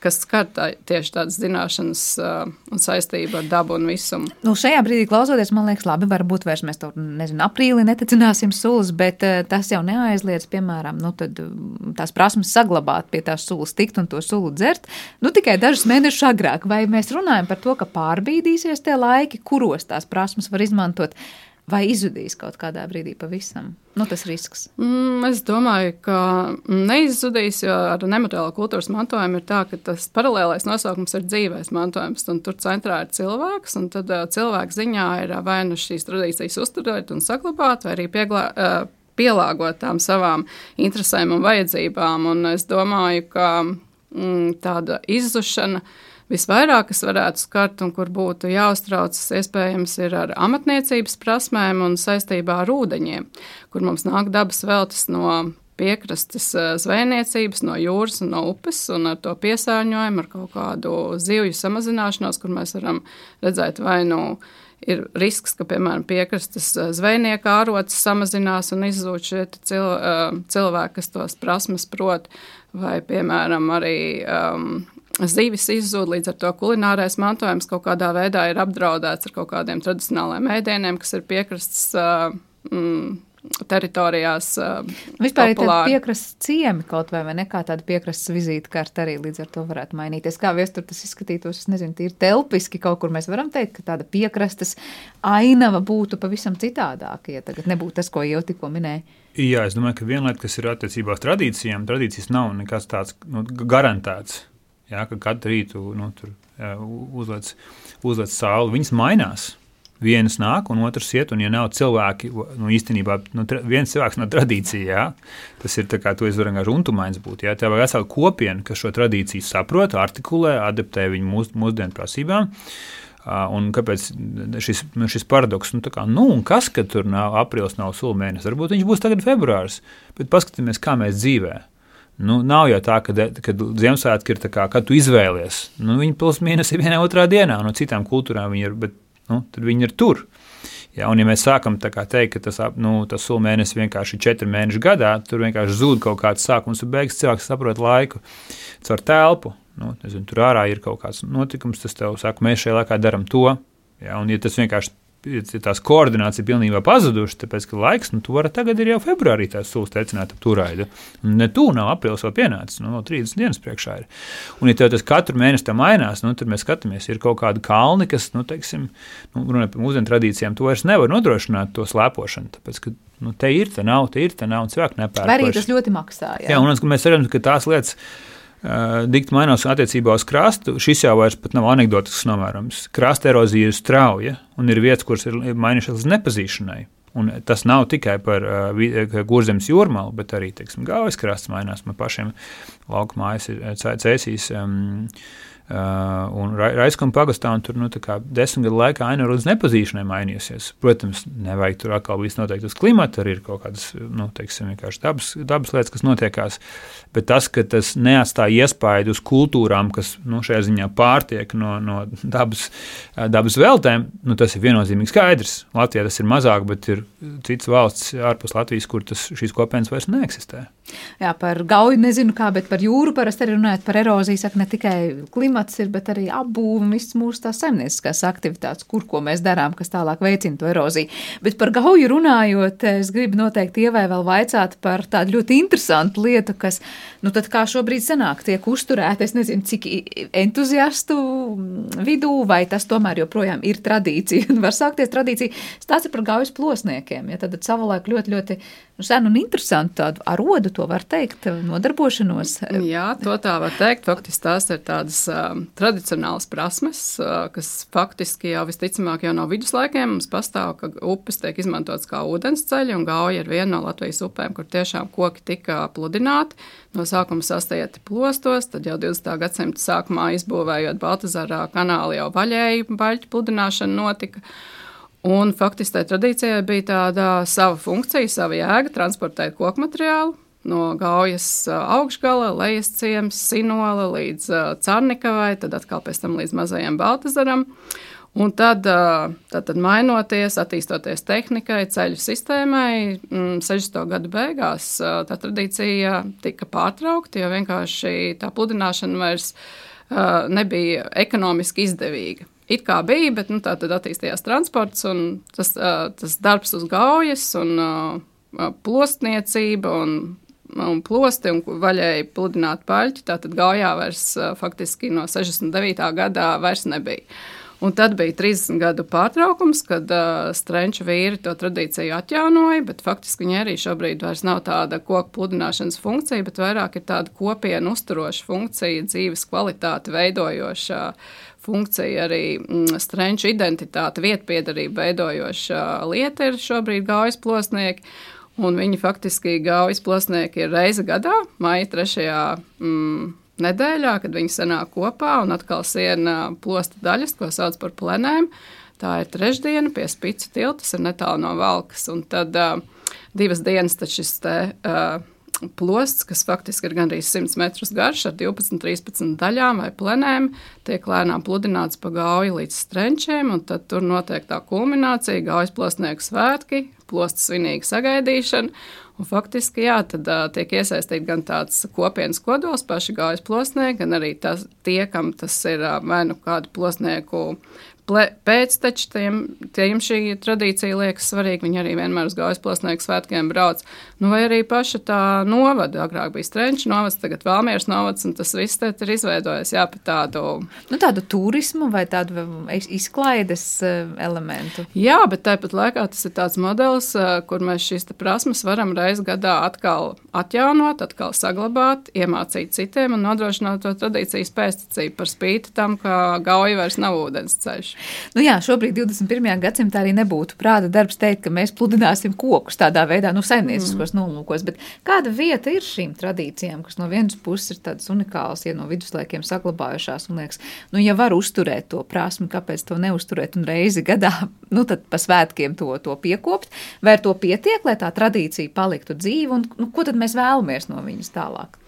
kas skar tā, tieši tādas zināšanas uh, un saistību ar dabu un visumu. Nu, šajā brīdī klausoties, man liekas, labi, varbūt vairs mēs to, nezinu, aprīlī netecināsim sulas, bet uh, tas jau neaizliedz, piemēram, nu, tad, tās prasmes saglabāt pie tās sulas, tikt un to sulu dzert, nu, tikai dažus mēnešus agrāk. Vai mēs runājam par to, ka pārbīdīsies tie laiki, kuros tās prasmes var izmantot? Vai izzudīs kaut kādā brīdī pavisam? Nu, tas risks. Mm, es domāju, ka neizzudīs, jo ar nemateriālo kultūras mantojumu ir tā, ka tas paralēlais nosaukums ir dzīves mantojums, tur centrā ir cilvēks, un tad uh, cilvēka ziņā ir vai nu šīs tradīcijas uzturēt un saglabāt, vai arī pieglā, uh, pielāgot tām savām interesēm un vajadzībām. Un es domāju, ka mm, tāda izzušana uh, visvairāk, kas varētu skart un kur būtu jāuztraucas, iespējams, ir ar amatniecības prasmēm un saistībā ar ūdeņiem, kur mums nāk dabas veltes no piekrastes eh, zvejniecības, no jūras un no upes, un ar to piesārņojumu, ar kaut kādu zivju samazināšanos, kur mēs varam redzēt vai nu. Ir risks, ka, piemēram, piekrastes eh, zvejnieka ārocis samazinās un izzūd šie cil, eh, cilvēki, kas tos prasmes prot, vai, piemēram, arī um, Zīvis izzūd, līdz ar to kulinārais mantojums kaut kādā veidā ir apdraudēts ar kaut kādiem tradicionāliem ēdieniem, kas ir piekrastes uh, mm, teritorijās. Uh, Vispār ir tāda piekrastes ciemi kaut vai, vai ne kā tāda piekrastes vizītkārta arī līdz ar to varētu mainīties. Kā viestur tas izskatītos, es nezinu, tīri telpiski kaut kur mēs varam teikt, ka tāda piekrastes ainava būtu pavisam citādāka, ja tagad nebūtu tas, ko jau tikko minēju. Jā, es domāju, ka viena lieta, kas ir attiecībā uz tradīcijām, tradīcijas nav nekas tāds nu, garantēts. Jā, ka katru rītu nu, uzliek uzliec sauli. Viņas mainās. viens nāk un otrs iet, un ja nav cilvēki, nu, īstenībā nu, viens cilvēks nav tradīcija, jā, tas ir tā kā tu esi vienkārši untumains būt, jā, tev vajag veselu kopienu, kas šo tradīciju saprot, artikulē, adaptē viņu mūs, mūsdienu prasībām. Un kāpēc šis, šis paradoks? Nu, kā, nu, kas, ka tur nav aprīlis, nav sula mēnesis? Varbūt viņš būs tagad februāris, bet paskatīsimies, kā mēs dzīvojam. Nu, nav jau tā, ka Ziemassvētki ir tā, kā, kad tu izvēlies. Nu, viņi plus mīnus ir vienā otrā dienā, no citām kultūrām viņi ir, bet nu, viņi ir tur. Ja, un, ja mēs sākam teikt, ka tas, nu, tas sula mēnesis vienkārši ir četri mēneši gadā, tur vienkārši zūd kaut kāds sākums un beigas. Cilvēks saprot laiku caur telpu. Nu, nezinu, tur ārā ir kaut kāds notikums, tas tev saka, mēs šajā laikā darām to. Ja, un, ja tas vienkārši tās koordinācija pilnībā pazudušas, tāpēc, ka laiks, nu, tu vari tagad ir jau februārī tās sūs teicināt ap. Un ne tu nav aprīlis vēl pienācis, nu, vēl 30 dienas priekšā ir. Un, ja tev tas katru mēnesi tā mainās, nu, tad mēs skatāmies, ir kaut kāda kalni, kas, nu, teiksim, nu, runājot par mūsdienu tradīcijām, to vairs nevar nodrošināt to slēpošanu, tāpēc, ka, nu, te ir, te nav, te ir, te nav, un cilvēki nepērk. Arī tas ļoti maksā, jā. Jā, un mēs redzam, ka tās lietas, dikti mainās attiecībā uz krastu. Šis jau vairs nav anekdotisks novērojums. Krasta erozija ir strauja un ir vietas, kuras ir mainījušās līdz nepazīšanai. Un tas nav tikai par uh, gurzemes jūrmālu, bet arī gājas krasts mainās. Man pašiem lauka mājas ir cēsīs. Um, Uh, un Raiskuma pagastā un tur nu, desmit gadu laikā aina līdz nepazīšanai mainījusies. Protams, nevajag tur atkal viss noteikti uz klimata, arī ir kaut kādas nu, teiksim, dabas, dabas lietas, kas notiekās. Bet tas, ka tas neatstāja iespaidu uz kultūrām, kas nu, šajā ziņā pārtiek no, no dabas, dabas veltēm, nu, tas ir viennozīmīgi skaidrs. Latvijā tas ir mazāk, bet ir citas valsts ārpus Latvijas, kur tas, šīs kopienas vairs neeksistē. Jā, par gauju nezinu kā, bet par jūru parasti arī runājot par eroziju, saka ne tikai klimats ir, bet arī apbūve un viss mūsu tās saimnieciskās aktivitātes, kur ko mēs darām, kas tālāk veicina to eroziju. Bet par gauju runājot, es gribu noteikti ievai vēl vaicāt par tādu ļoti interesantu lietu, kas, nu tad kā šobrīd sanāk, tiek uzturēta, es nezinu, cik entuziastu vidū, vai tas tomēr joprojām ir tradīcija, un var sākties tradīcija. Stāsts par gaujas plosniekiem, ja tad savulaik ļoti, ļoti nu, senu un interesantu tādu arodu to var teikt, nodarbošanos? Jā, to tā var teikt. Faktiski tās ir tādas uh, tradicionālas prasmes, uh, kas faktiski jau visticamāk jau no viduslaikiem mums pastāv, ka upes tiek izmantotas kā ūdensceļi, un gauja ir viena no Latvijas upēm, kur tiešām koki tika pludināti. No sākuma sastājot plostos, tad jau 20. gadsimta sākumā izbūvējot Baltazarā kanālu jau vaļēji baļķu pludināšana notika. Un faktiski tai tradīcijai bija tāda sava funkcija, sava jēga transportēt koku materiālu no Gaujas augšgala, lejas ciems, Sinola līdz Cārnikavai, tad atkal pēc tam līdz mazajam Baltazaram. Un tad, tad, tad mainoties, attīstoties tehnikai, ceļu sistēmai, 60. Mm, gadu beigās tā tradīcija tika pārtraukta, jo vienkārši tā pludināšana vairs nebija ekonomiski izdevīga. It kā bija, bet nu, tā tad attīstījās transports un tas, tas darbs uz gaujas un plostniecība un un plosti un vaļēji pludināt paļķi. Tātad gājā vairs faktiski no 69. gadā vairs nebija. Un tad bija 30 gadu pārtraukums, kad uh, strenču vīri to tradīciju atjaunoja, bet faktiski viņi arī šobrīd vairs nav tāda koku pludināšanas funkcija, bet vairāk ir tāda kopienu uzturoša funkcija, dzīves kvalitāti veidojoša funkcija, arī mm, strenču identitāte, vietpiedarība veidojoša lieta ir šobrīd gājas plosnieki. Un viņi faktiski gaujas plasnieki ir reize gadā, maija trešajā mm, nedēļā, kad viņi sanāk kopā un atkal siena plosta daļas, ko sauc par plenēm. Tā ir trešdiena pie spicu tiltas, ir netālu no valkas. Un tad uh, divas dienas šis te. Uh, plosts, kas faktiski ir gandrīz 100 metrus garš, ar 12, 13 daļām vai plenēm, tiek lēnām pludināts pa gauju līdz strenčiem, un tad tur notiek tā kulminācija, gaujas plosnieku svētki, plosta svinīga sagaidīšana. Un faktiski, jā, tad uh, tiek iesaistīts gan tāds kopienas kodols, paši gājas plosnieki, gan arī tas, tie, kam tas ir uh, vai nu kādu plosnieku pēcteči, tiem, tiem šī tradīcija liekas svarīga. Viņi arī vienmēr uz gājas plasnieku svētkiem brauc. Nu, vai arī paša tā novada, agrāk bija Strenča novads, tagad Valmieras novads, un tas viss te ir izveidojies, jā, pa tādu. Nu, tādu turismu vai tādu izklaides eh, elementu. Jā, bet tāpat laikā tas ir tāds modelis, eh, kur mēs šīs prasmes varam reiz gadā atkal atjaunot, atkal saglabāt, iemācīt citiem un nodrošināt to tradīcijas pēctecību par spīti tam, ka gauja vairs nav ūdens ceļš. Vienkārši. Nu jā, šobrīd 21. gadsimtā arī nebūtu prāta darbs teikt, ka mēs pludināsim kokus tādā veidā, nu, saimnieciskos mm. nolūkos, bet kāda vieta ir šīm tradīcijām, kas no vienas puses ir tādas unikālas, ja no viduslaikiem saglabājušās, un liekas, nu, ja var uzturēt to prasmi, kāpēc to neuzturēt un reizi gadā, nu, tad pa svētkiem to, to piekopt, vai ar to pietiek, lai tā tradīcija paliktu dzīva, un nu, ko tad mēs vēlamies no viņas tālāk?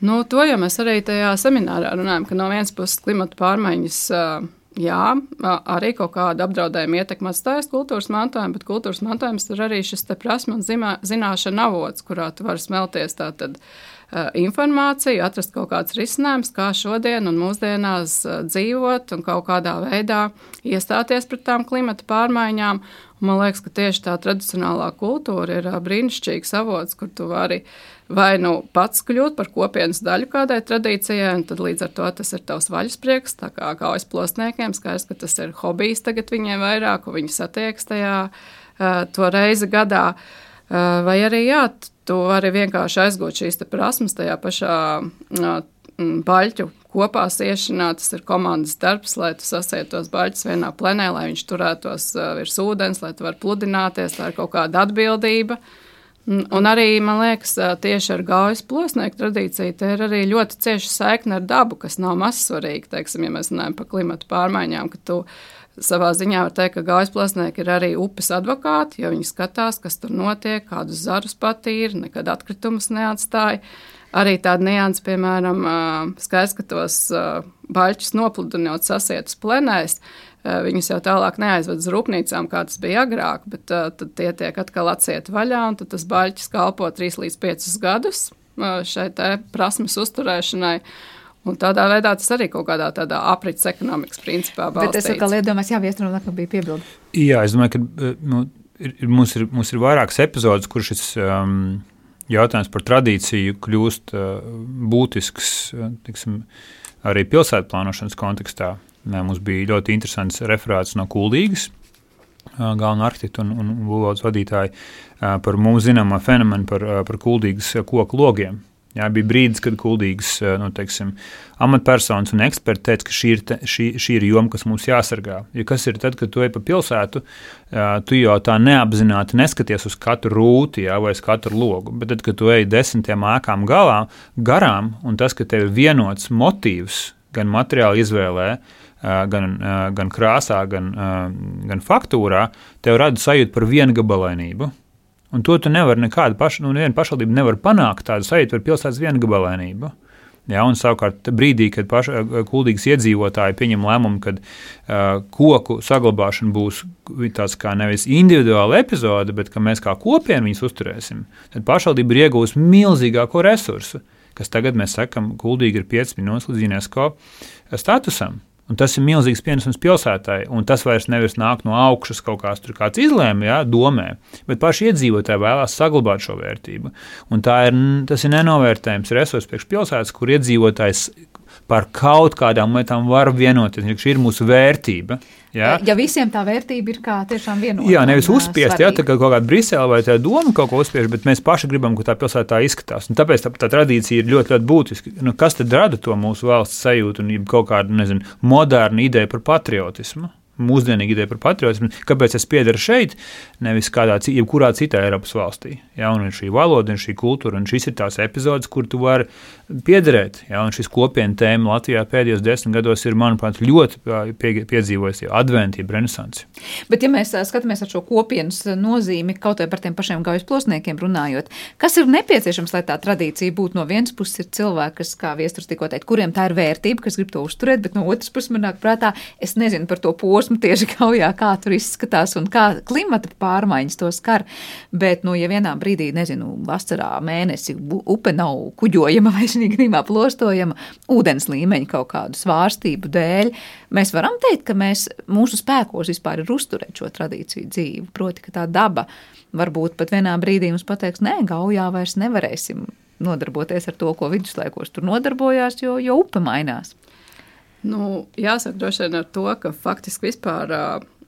Nu, to jau mēs arī tajā seminārā runājam, ka no vienas puses klimata pārmaiņas. Jā, arī kaut kāda apdraudējuma ietekme atstājas kultūras mantojumu, bet kultūras mantojums ir arī šis prasme un zimā, zināšana avots, kurā tu vari smelties tātad informāciju, atrast kaut kāds risinājums, kā šodien un mūsdienās dzīvot un kaut kādā veidā iestāties pret tām klimata pārmaiņām. Un man liekas, ka tieši tā tradicionālā kultūra ir brīnišķīgs avots, kur tu vari uh, vai nu pats kļūt par kopienas daļu kādai tradīcijai, un tad līdz ar to tas ir tavs vaļasprieks, tā kā kaujas plosniekiem, skaidrs, ka tas ir hobijs tagad viņiem vairāk, un viņi satieks tajā to reizi gadā, vai arī, jā, tu vari vienkārši aizgūt šīs prasmes tajā pašā baļķu kopā siešanā. Tas ir komandas darbs, lai tu sasietu tos baļķus vienā plenē, lai viņš turētos virs ūdens, lai tu varētu pludināties. Tā ir kaut kāda atbildība. Uh, Un arī, man liekas, tieši ar gaujas plosnieku tradīciju, te ir arī ļoti cieša saikne ar dabu, kas nav mazsvarīga, teiksim, ja mēs runājam par klimatu pārmaiņām, ka tu savā ziņā var teikt, ka gaujas plosnieki ir arī upes advokāti, jo viņi skatās, kas tur notiek, kādus zarus patīra, nekad atkritumus neatstāja. Arī tāda nianses, piemēram, skaidrs, ka tos baļķus nopludinot sasietus plenēs, viņus jau tālāk neaizved uz rūpnīcām, kā tas bija agrāk, bet uh, tad tie tiek atkal atsieti vaļā, un tas baļķis kalpo 3 līdz 5 gadus uh, šai prasmes uzturēšanai. Un tādā veidā tas arī kaut kādā tādā aprits ekonomikas principā balstīts. Bet es atkal iedomājos, jā, viesturunā, ka bija piebildi. Jā, es domāju, ka nu, ir, mums, ir, mums ir vairākas epizodes, kur šis um, jautājums par tradīciju kļūst uh, būtisks, tiksim, arī pilsētplānošanas kontekstā. Mums bija ļoti interesants referāts no Kuldīgas, galvenā arhitekta un, un būvniecības vadītāja par mums zināmā fenomenu par, par kuldīgas koku logiem. Jā, bija brīdis, kad kuldīgas nu, teiksim, amatpersonas un eksperti teica, ka šī ir, te, šī, šī ir joma, kas mums jāsargā. Jo kas ir tad, kad tu ej pa pilsētu, tu jau tā neapzināti neskaties uz katru rūti jā, vai uz katru logu. Bet tad, kad tu ej desmitiem ēkām galā, garām, un tas, ka tev ir vienots motīvs gan materiāla izvēlē, gan, gan krāsā, gan, gan faktūrā, tev rada sajūta par viengabalainību. Un to tu nevari nekāda paša, nu, pašvaldība nevar panākt tādu sajūtu par pilsētas viengabalainību. Ja, un savukārt, brīdī, kad paša, kuldīgas iedzīvotāji pieņem lēmumu, ka uh, koku saglabāšana būs tāds kā nevis individuāla epizode, bet ka mēs kā kopiena viņus uzturēsim, tad pašvaldība ir iegūst milzīgāko resursu, kas tagad mēs sakam, kuldīgi ir 5 minūtes līdz UNESCO statusam. Un tas ir milzīgs pienesums pilsētai, un tas vairs nevis nāk no augšas kaut kāds kāds izlēma, ja, domē, bet paši iedzīvotāji vēlās saglabāt šo vērtību. Un ir, tas ir nenovērtējams resurs priekš pilsētas, kur iedzīvotājs par kaut kādām lietām var vienoties. Šī ir mūsu vērtība. Ja? ja visiem tā vērtība ir kā tiešām vienota. Jā, nevis uzspiest, ja tā kā kaut kāda Brisele vai tā doma kaut ko uzspiež, bet mēs paši gribam, ka tā pilsētā tā izskatās. Un tāpēc tā, tā tradīcija ir ļoti, ļoti būtiska. Nu, kas tad rada to mūsu valsts sajūtu un kaut kādu, nezinu, modernu ideju par patriotismu? mūsdienīga ideja par patriotismu, kāpēc es piedaru šeit, nevis kādā jebkurā citā Eiropas valstī. Ja, un šī valoda, un šī kultūra, un šis ir tās epizodes, kur tu vari piederēt. Ja, šis kopienu tēma Latvijā pēdējos desmit gados ir, manuprāt, ļoti pie, piedzīvojis jau adventību, renesansi. Bet, ja mēs skatāmies ar šo kopienas nozīmi, kaut vai par tiem pašiem gaujas plosniekiem runājot, kas ir nepieciešams, lai tā tradīcija būtu no vienas puses ir cilvēki, kas, kā viesturs tikko teikt, kuriem tā ir vērtība, kas grib to uzturēt, bet no otras puses man nāk prātā, es nezinu par to posmu tieši kaujā, kā tur izskatās un kā klimata pārmaiņas to skar. Bet, nu, ja vienā brīdī, nezinu, vasarā mēnesi upe nav kuģojama vai gadījumā plostojama ūdens līmeņa kaut kādu svārstību dēļ, mēs varam teikt, ka mēs, mūsu spēkos vispār ir uzturēt šo tradīciju dzīvi. Proti, ka tā daba varbūt pat vienā brīdī mums pateiks, nē, gaujā vairs nevarēsim nodarboties ar to, ko viduslaikos tur nodarbojās, jo, jo upe mainās. Nu, jāsaka, droši vien ar to, ka faktiski vispār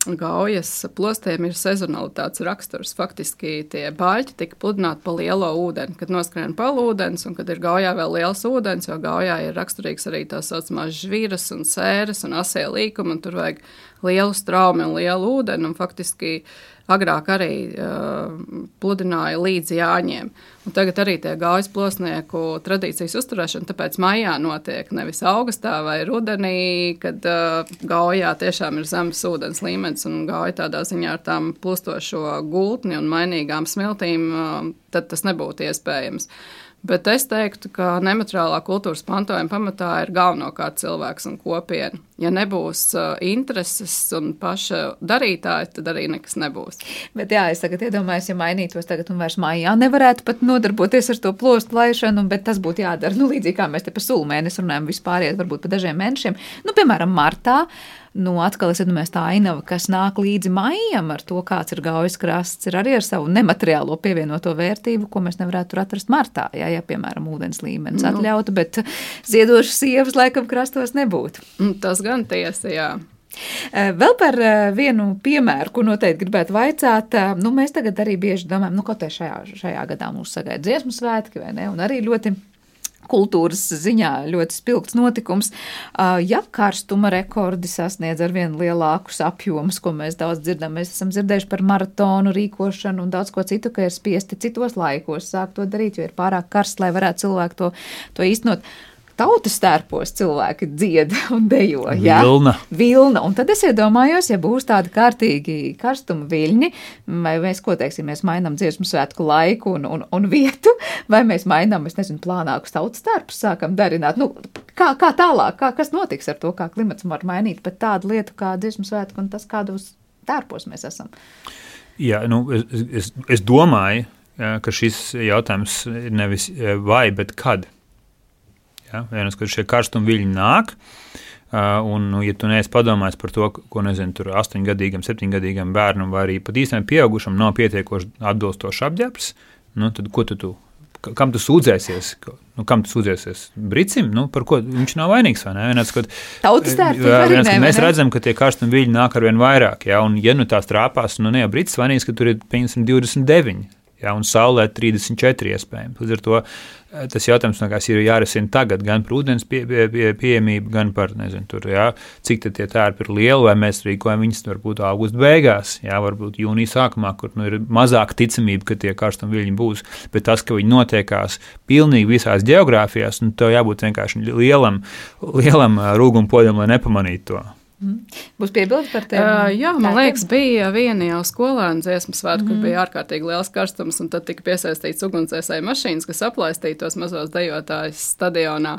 gaujas plostiem ir sezonalitātes raksturs. Faktiski tie baļķi tika pludināti pa lielo ūdeni, kad noskrien palūdens un kad ir gaujā vēl liels ūdens, jo gaujā ir raksturīgs arī tā saucamās žviras un sēras un asie līkumi, un tur vajag lielu straumi un lielu ūdeni, un faktiski agrāk arī uh, pludināja līdz jāņiem. Un tagad arī tie gaujas plosnieku tradīcijas uzturēšana, tāpēc maijā notiek nevis augustā vai rudenī, kad uh, gaujā tiešām ir zemes ūdens līmenis un gauja tādā ziņā ar tām plustošo gultni un mainīgām smiltīm, uh, tad tas nebūtu iespējams. Uh, Bet es teiktu, ka nemateriālā kultūras mantojuma pamatā ir galvenokārt cilvēks un kopiena. Ja nebūs uh, intereses un paša darītāja, tad arī nekas nebūs. Bet jā, es tagad iedomājos, ja mainītos tagad un vairs mājā nevarētu pat nodarboties ar to plostu laišanu, bet tas būtu jādara, nu, līdzīgi kā mēs te pa sulu mēnesi runājam, vispār iet varbūt pa dažiem mēnešiem. Nu, piemēram, martā. Uh, nu, atkal es domāju, tā ainava, kas nāk līdzi maijam ar to, kāds ir gaujas krasts, ir arī ar savu nemateriālo pievienoto vērtību, ko mēs nevarētu tur atrast martā, ja, ja piemēram, ūdens līmenis nu. atļautu, bet ziedošas sievas laikam krastos nebūtu. Mm, tas gan tiesa, jā. Eh, vēl par eh, vienu piemēru, ko noteikti gribētu vaicāt. Eh, nu, mēs tagad arī bieži domājam, nu, kaut kā šajā, šajā gadā mūs sagaida dziesmu svētki, vai ne? Un arī ļoti kultūras ziņā ļoti spilgts notikums. Ja karstuma rekordi sasniedz ar vien lielākus apjomus, ko mēs daudz dzirdam, mēs esam dzirdējuši par maratonu rīkošanu un daudz ko citu, ka ir spiesti citos laikos sākt to darīt, jo ir pārāk karsts, lai varētu cilvēku to, to īstenot tautas stērpos cilvēki dzied un dejo. Ja? Vilna. Vilna. Un tad es iedomājos, ja būs tādi kārtīgi karstuma viļņi, vai mēs, ko teiksim, mēs mainām dziesmu svētku laiku un, un, un vietu, vai mēs mainām, es nezinu, plānākus tautas stērpus sākam darināt. Nu, kā, kā tālāk, kā, kas notiks ar to, kā klimats var mainīt, bet tādu lietu kā dziesmu svētku un tas, kādos tērpos mēs esam. Jā, nu, es, es, es domāju, ka šis jautājums ir nevis vai, bet kad. Ja? Vienas, kad šie karstumi viļņi nāk, un, nu, ja tu neesi padomājis par to, ko nezinu, tur astoņgadīgam, septiņgadīgam bērnam, vai arī pat īstenībā pieaugušam nav pietiekoši atbilstošs apģērbs, nu, tad ko tu, tu kam tu sūdzēsies? Nu, kam tu sūdzēsies? Brīcim, nu, par ko viņš nav vainīgs. Vai vienāds, kad, vienāds, kad mēs redzam, ka tie karstumi viļņi nāk ar vien vairāk, ja, un ja nu tās trāpās, nu, ne jau brīcis vainīgs, ka tur ir 529 ja, un saulē 34 iespējams. Līdz ar to tas jautājums ir jārisina tagad, gan par ūdens pie, pie, pie, pieejamību, gan par nezinu, tur, ja, cik tie tērpi ir lieli, vai mēs rīkojam viņus varbūt augusta beigās, ja, varbūt jūnija sākumā, kur nu, ir mazāk ticamība, ka tie karstumi viļņi būs. Bet tas, ka viņi notiekās pilnīgi visās geogrāfijās, nu, tev jābūt vienkārši lielam, lielam eh, rūgumpoļam, lai nepamanītu to. Mm. Būs piebildi par tiem? Uh, jā, man liekas, bija viena jau skolēna dziesmu svētku, mm. kur mhm. bija ārkārtīgi liels karstums, un tad tika piesaistīts ugunsdzēsēju mašīnas, kas aplaistīja tos mazos dejotājus stadionā.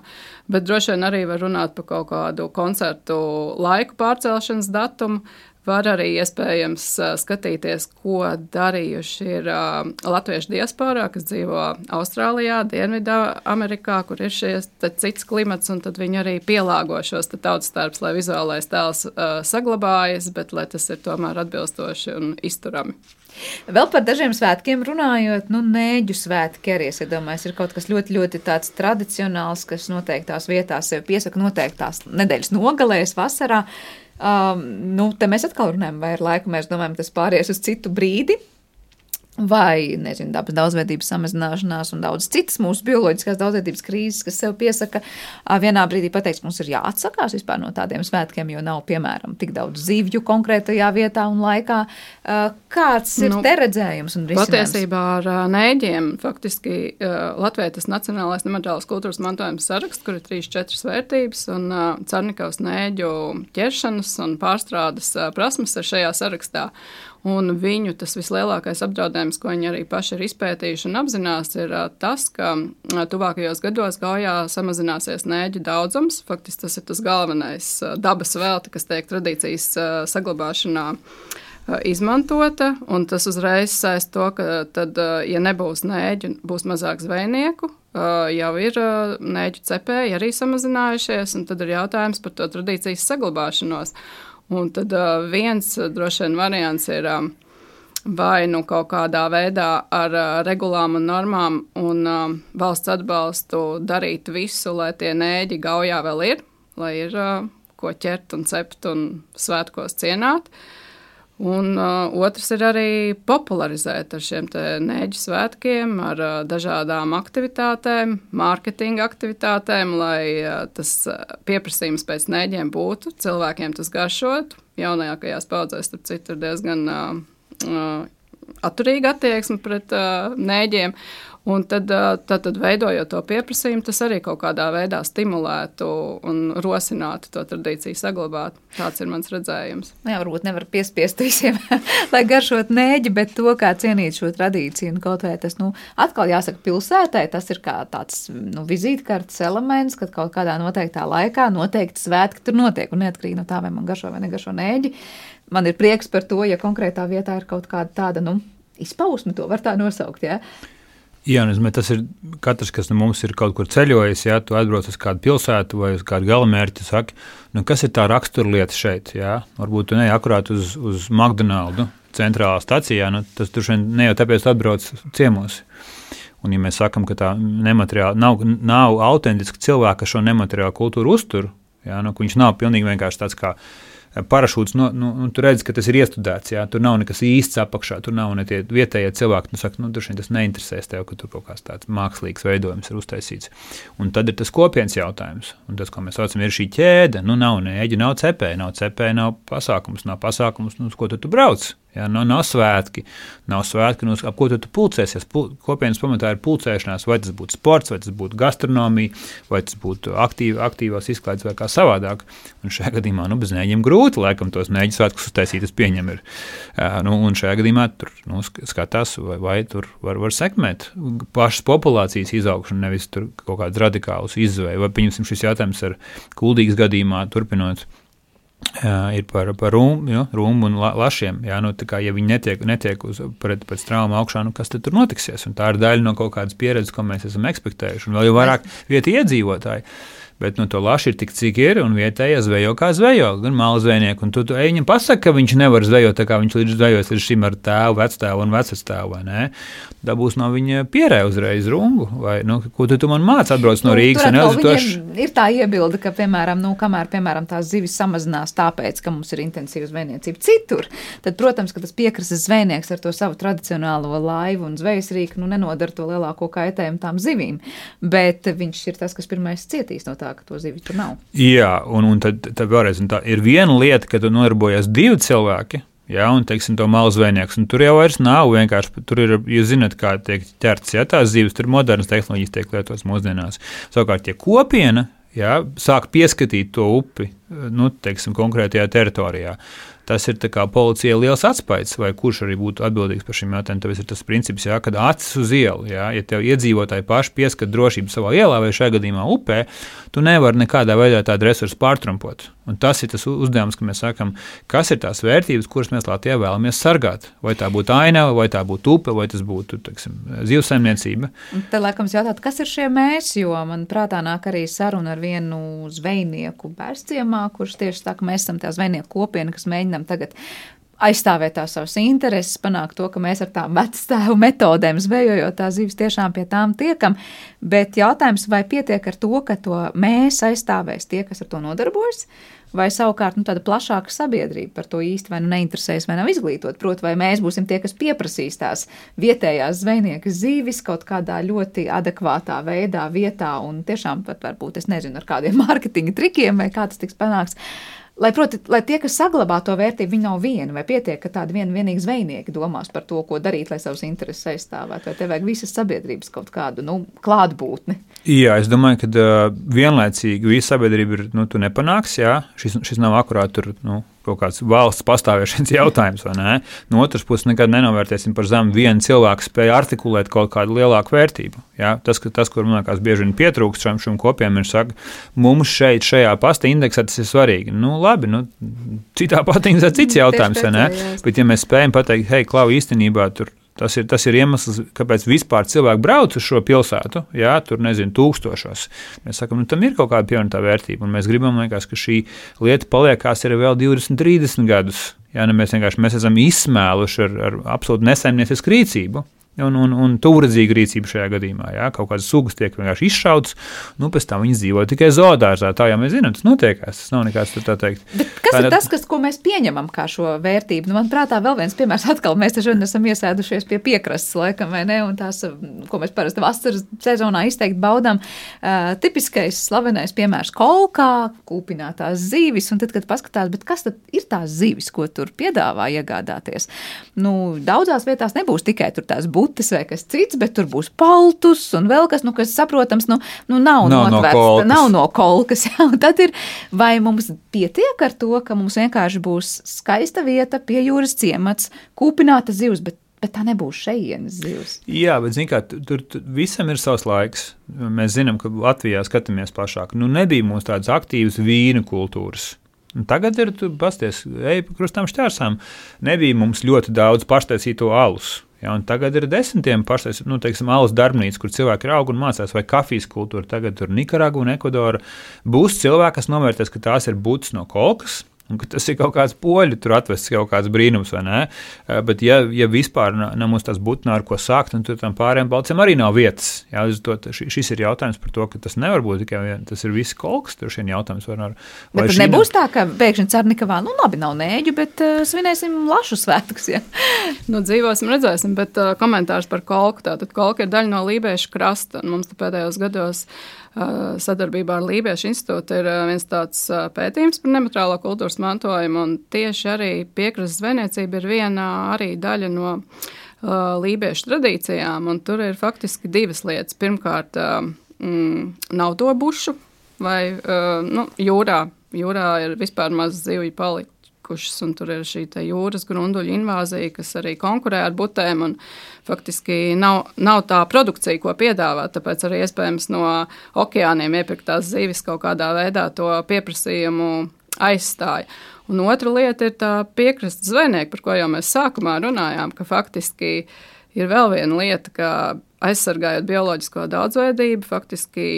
Bet droši vien arī var runāt par kaut kādu koncertu laiku pārcelšanas datumu. Var arī iespējams skatīties, ko darījuši ir latviešu diasporā, kas dzīvo Austrālijā, Dienvidā, Amerikā, kur ir šis cits klimats, un tad viņi arī pielāgo šos tautas starpus, lai vizuālais tēls saglabājas, bet lai tas ir tomēr atbilstoši un izturami. Vēl par dažiem svētkiem runājot, nu, nēģu svētki arī, es domāju, ir kaut kas ļoti, ļoti tāds tradicionāls, kas noteiktās vietās sev piesaka noteiktās nedēļas nogalēs vasarā. Uh, Um, nu, te mēs atkal runājam, vai ar laiku mēs domājam, tas pāries uz citu brīdi vai nezinu, dabas daudzveidības samazināšanās un daudz citas mūsu bioloģiskās daudzveidības krīzes, kas sev piesaka, vienā brīdī pateiks, mums ir jāatsakās vispār no tādiem svētkiem, jo nav, piemēram, tik daudz zivju konkrētajā vietā un laikā. Kāds ir nu, te redzējums un risinājums? Patiesībā ar nēģiem faktiski Latvijai tas Nacionālais nemateriālās kultūras mantojums saraksts, kur ir trīs, četras vērtības, un Carnikavas nēģu ķeršanas un pārstrādes prasmes ir šajā sarakstā. Un viņu tas vislielākais apdraudējums, ko viņi arī paši ir izpētījuši un apzinās, ir tas, ka tuvākajos gados gaujā samazināsies nēģu daudzums. Faktiski tas ir tas galvenais dabas velti, kas tiek tradīcijas saglabāšanā izmantota, tas uzreiz saist to, ka tad, ja nebūs nēģu, būs mazāk zvejnieku, jau ir nēģu cepēji arī samazinājušies, un tad ir jautājums par to tradīcijas saglabāšanos. Un tad uh, viens uh, droši vien variants ir um, vai nu kaut kādā veidā ar uh, regulām un normām un uh, valsts atbalstu darīt visu, lai tie nēģi gaujā vēl ir, lai ir uh, ko ķert un cept un svētkos cienāt. Un uh, otrs ir arī popularizēt ar šiem nēģu svētkiem, ar uh, dažādām aktivitātēm, mārketinga aktivitātēm, lai uh, tas pieprasījums pēc nēģiem būtu, cilvēkiem tas garšotu. Jaunākajās paudzēs, starp citu, ir diezgan uh, uh, atturīga attieksme pret uh, nēģiem. Un tad, tad, tad veidojot to pieprasījumu, tas arī kaut kādā veidā stimulētu un rosinātu to tradīciju saglabāt. Tāds ir mans redzējums. Nu jā, varbūt nevar piespiest visiem, lai garšot nēģi, bet to, kā cienīt šo tradīciju. Un kaut vai tas, nu, atkal jāsaka, pilsētai tas ir kā tāds nu, vizītkartes elements, kad kaut kādā noteiktā laikā noteikti svētki tur notiek. Un neatkarīgi no tā, vai man garšo vai negaršo nēģi, man ir prieks par to, ja konkrētā vietā ir kaut kāda tāda, nu, izpausme, to var tā nosaukt. Ja? Jā, nu, tas ir katrs, kas no mums ir kaut kur ceļojis. Ja tu atbrauc uz kādu pilsētu vai uz kādu galamērķi, saka, nu, kas ir tā raksturlieta šeit? Jā? Varbūt tu neej akurāt uz, uz McDonald's centrālā stacijā. Nu, tas tur ne jau tāpēc atbrauc ciemos. Un, ja mēs sakām, ka tā nemateriāla nav, nav autentiska cilvēka, kas šo nemateriālu kultūru uztur, jā, nu, viņš nav pilnīgi vienkārši tāds kā parašūts, nu, nu, nu, tur redz, ka tas ir iestudēts. Jā, tur nav nekas īsts apakšā, tur nav ne tie vietējie cilvēki. Nu, saka, nu, tur tas neinteresēs tev, ka tur kaut kāds tāds mākslīgs veidojums ir uztaisīts. Un tad ir tas kopienas jautājums. Un tas, ko mēs saucam, ir šī ķēde. Nu, nav nēģi, nav cepēji, nav cepēji, nav pasākums, nav pasākums, nu, uz ko tu, tu brauc. Ja, nav, nav svētki, nav svētki, nu, ap ko tu, tu pulcēsies. Pul, kopienas pamatā ir pulcēšanās, vai tas būtu sports, vai tas būtu gastronomija, vai tas būtu aktīv, aktīvās izklaides vai kā savādāk. Un šajā gadījumā nu, bez nēģiem grūti, laikam, tos nēģu svētkus uztaisīt, es pieņemu. Ir. Nu, un šajā gadījumā tur nu, skatās, vai, vai tur var, var sekmēt pašas populācijas izaugšanu, nevis kaut kādus radikālus izvēles. Vai, pieņemsim, šis jautājums ar kuldīgas gadījumā turpinot ir par, par rūmu, jo, rūmu un la, lašiem. Jā, nu, kā, ja viņi netiek, netiek uz, pret, pēc traumu augšā, nu, kas tad tur notiksies? Un tā ir daļa no kaut kādas pieredzes, ko mēs esam ekspektējuši. Un vēl jau vairāk vietu iedzīvotāji. Bet nu, to laši ir tik, cik ir, un vietējais zvejo kā zvejo, gan. Un tu, tu ej, viņam pasaka, ka viņš nevar zvejot tā, kā viņš līdz zvejos līdz šim ar tēvu, vectēvu un vecastāvu? Dabūs no viņa pierē uzreiz rungu, vai, nu, ko tu, tu man māc atbrauc no nu, Rīgas un Elzitoš? Ir tā iebilde, ka, piemēram, nu, kamēr, piemēram, tās zivis samazinās tāpēc, ka mums ir intensīva zvejniecība citur, tad, protams, ka tas piekrastes zvejnieks ar to savu tradicionālo laivu un zvejas rīku, nu, nenodara to lielāko kaitējumu tām zivīm. Bet viņš ir tas, kas pirmais cietīs no tā, ka to zivju tur nav. Jā, un, un tad, tad vēlreiz, un tā ir viena lieta, ka tu nodarbojies divi cilvēki. Jā, un teiksim, to malu zvejnieks. Tur jau vairs nav vienkārši. Tur ir, jūs zināt, kā tiek ķerts, ja tās zivis, tur modernas tehnoloģijas tiek lietotas mūsdienās. Savukārt, ja kopiena jā, sāk pieskatīt to upi, nu, teiksim, konkrētajā teritorijā, tas ir policijai liels atspējs, vai kurš arī būtu atbildīgs par šiem jautājumiem. Tāpēc ir tas princips, jā, kad acis uz ielu, jā, ja tev iedzīvotāji paši pieskat drošību savā ielā vai šajā gadījumā upē, tu nevari nekādā veidā tādu resursu pārtrumpot. Un tas ir tas uzdevums, ka mēs sakām, kas ir tās vērtības, kuras mēs Latvijā vēlamies sargāt. Vai tā būtu ainava, vai tā būtu upe, vai tas būtu zivsaimniecība. Te laikam jautāt, kas ir šie mēs, jo man prātā nāk arī saruna ar vienu zvejnieku bērciemā, kurš tieši tā, ka mēs esam tā zvejnieku kopiena, kas mēģinām tagad aizstāvēt tās savas intereses, panākt to, ka mēs ar tām vecstāvu metodēm zvejojot tās zivis tiešām pie tām tiekam. Bet jautājums, vai pietiek ar to, ka to mēs aizstāvēs tie, kas ar to nodarbojas, vai savukārt nu, tāda plašāka sabiedrība par to īsti vai nu neinteresēs, vai nav izglītot. Proti, vai mēs būsim tie, kas pieprasīs tās vietējās zvejnieku zīvis kaut kādā ļoti adekvātā veidā, vietā, un tiešām pat varbūt es nezinu ar kādiem mārketinga trikiem vai kā tas tiks panāks. Lai, proti, lai tie, kas saglabā to vērtību, viņi nav vieni, vai pietiek, ka tādi vien, vienīgi zvejnieki domās par to, ko darīt, lai savus intereses aizstāvētu, vai te vajag visas sabiedrības kaut kādu nu, klātbūtni. Jā, es domāju, ka uh, vienlaicīgi visa sabiedrība ir, nu, tu nepanāks, jā, šis, šis nav akurāt tur, nu, kaut kāds valsts pastāvēšanas jautājums. No otras puses, nekad nenovērtēsim par zemu vienu cilvēku spēju artikulēt kaut kādu lielāku vērtību. Ja? Tas, ka, tas, kur man liekas, bieži vien pietrūkst šiem, šiem kopiem, ir saka, mums šeit, šajā pasta indeksā tas ir svarīgi. Nu, labi, nu, citā pasta indeksā cits jautājums. Bet, ja mēs spējam pateikt, hei, klau, īstenībā tur Tas ir, tas ir iemesls, kāpēc vispār cilvēki brauc uz šo pilsētu. Jā, tur nezinu, tūkstošos. Mēs sakām, nu, tam ir kaut kāda pievienotā vērtība. Un mēs gribam, liekas, ka šī lieta paliekās arī vēl 20, 30 gadus. Jā, nu, mēs vienkārši mēs esam izsmēluši ar, ar absolūti nesaimniecisku rīcību. Un, un, un tuvredzīga rīcība šajā gadījumā. Jā, kaut kādas sugas tiek vienkārši izšautas, nu, pēc tam viņas dzīvo tikai zoodārzā. Tā jau mēs zinām, tas notiekās. Tas nav nekāds tā teikt. Bet kas tā, ir tas, kas, ko mēs pieņemam kā šo vērtību? Nu, manuprāt, vēl viens piemērs atkal mēs taču esam iesēdušies pie piekrastes, laikam, vai ne? Un tās, ko mēs parasti vasaras sezonā izteikti baudām, uh, tipiskais slavenais piemērs kolkā, kūpinātās zīvis, un tad, kad paskatās, bet kas tad ir tās zīvis, ko tur piedāvā iegādāties? Nu, daudzās vietās nebūs tikai tur tās būtības butes vai kas cits, bet tur būs paltus un vēl kas, nu, kas saprotams, nu, nu nav, nav notvērts, no kolkas. nav no kolkas. Jā, tad ir, vai mums pietiek ar to, ka mums vienkārši būs skaista vieta, pie jūras ciemats, kūpināta zivs, bet Bet tā nebūs šejienes zivs. Jā, bet kā, tur, tur visam ir savs laiks. Mēs zinām, ka Latvijā skatāmies plašāk. Nu, nebija mums tādas aktīvas vīna kultūras. Tagad ir pasties, ej pa krustām šķērsām. Nebija mums ļoti daudz paštaisīto alus. Ja, tagad ir desmitiem pašais, nu, teiksim, alus darbnīca, kur cilvēki ir augi un mācās, vai kafijas kultūra. Tagad tur Nikaragva un Ekvadora būs cilvēki, kas novērtēs, ka tās ir būtis no kolkas Un tas ir kaut kāds poļu, tur atvests kaut kāds brīnums, vai ne? Eh, bet, ja, ja vispār nav, mums tas būtnē, ar ko sākt, tad tam pārējiem balciem arī nav vietas. Jā, to, šis ir jautājums par to, ka tas nevar būt tikai tas ir viss kolks. Tur šiem jautājums var ar. Bet tur nebūs tā, ka pēkšņi Cernikavā, nu labi, nav nēģu, bet uh, svinēsim lašu svētkus. Ja? nu, dzīvosim, redzēsim, bet uh, komentārs par kolku. Tātad kolka ir daļa no Lībiešu krasta, un mums pēdējos gados. Uh, sadarbībā ar Lībiešu institūtu ir viens tāds pētījums par nemateriālo kultūras mantojumu, un tieši arī piekrastes zvejniecība ir viena arī daļa no lībiešu tradīcijām, un tur ir faktiski divas lietas. Pirmkārt, mm, nav to bušu vai nu, jūrā. Jūrā ir vispār maz zivju palikuši palikušas, un tur ir šī jūras grunduļu invāzija, kas arī konkurē ar butēm. Un, faktiski nav, nav tā produkcija, ko piedāvāt. Tāpēc arī iespējams no okeāniem iepirktās zivis kaut kādā veidā to pieprasījumu aizstāja. Un otra lieta ir tā piekrastes zvejnieki, par ko jau mēs sākumā runājām, ka faktiski ir vēl viena lieta, ka aizsargājot bioloģisko daudzveidību, faktiski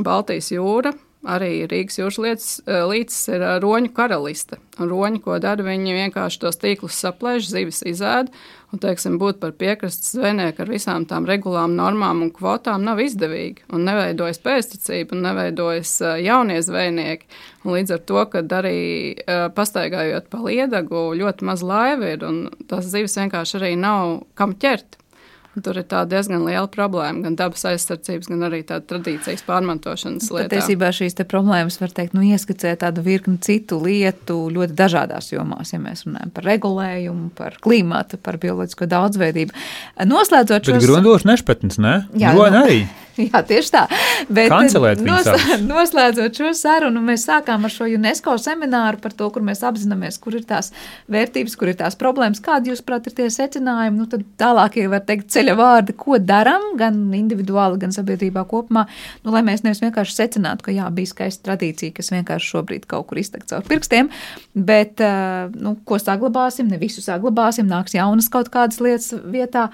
Baltijas jūra arī Rīgas jūras eh, līcis ir eh, roņu karaliste. Un roņi, ko dara, viņi vienkārši tos tīklus saplēš, zivis izēd, un, teiksim, būt par piekrastes zvejnieku ar visām tām regulām, normām un kvotām nav izdevīgi. Un neveidojas pēsticība, un neveidojas eh, jaunie zvejnieki. Un līdz ar to, kad arī pastaigājot pa liedagu, ļoti maz laiva ir, un tās zivis vienkārši arī nav kam ķert. Tur ir diezgan liela problēma, gan dabas aizsardzības, gan arī tāda tradīcijas pārmantošanas lieta. Patiesībā šīs problēmas var teikt, nu, ieskicē tādu virkni citu lietu ļoti dažādās jomās, ja mēs runājam par regulējumu, par klimatu, par bioloģisko daudzveidību. Noslēdzot šo. Bet grundoši nešpatns, ne? Jā, Groņi nu, arī. Jā, tieši tā. Bet noslē, noslēdzot šo sarunu, mēs sākām ar šo UNESCO semināru par to, kur mēs apzināmies, kur ir tās vērtības, kur ir tās problēmas. Kādi, jūsuprāt, ir tie secinājumi? Nu, tad tālākie var teikt ceļa vārdi, ko darām gan individuāli, gan sabiedrībā kopumā, nu, lai mēs nevis vienkārši secinātu, ka jā, bija skaista tradīcija, kas vienkārši šobrīd kaut kur iztek caur pirkstiem, bet, nu, ko saglabāsim, ne visu saglabāsim, nāks jaunas kaut kādas lietas vietā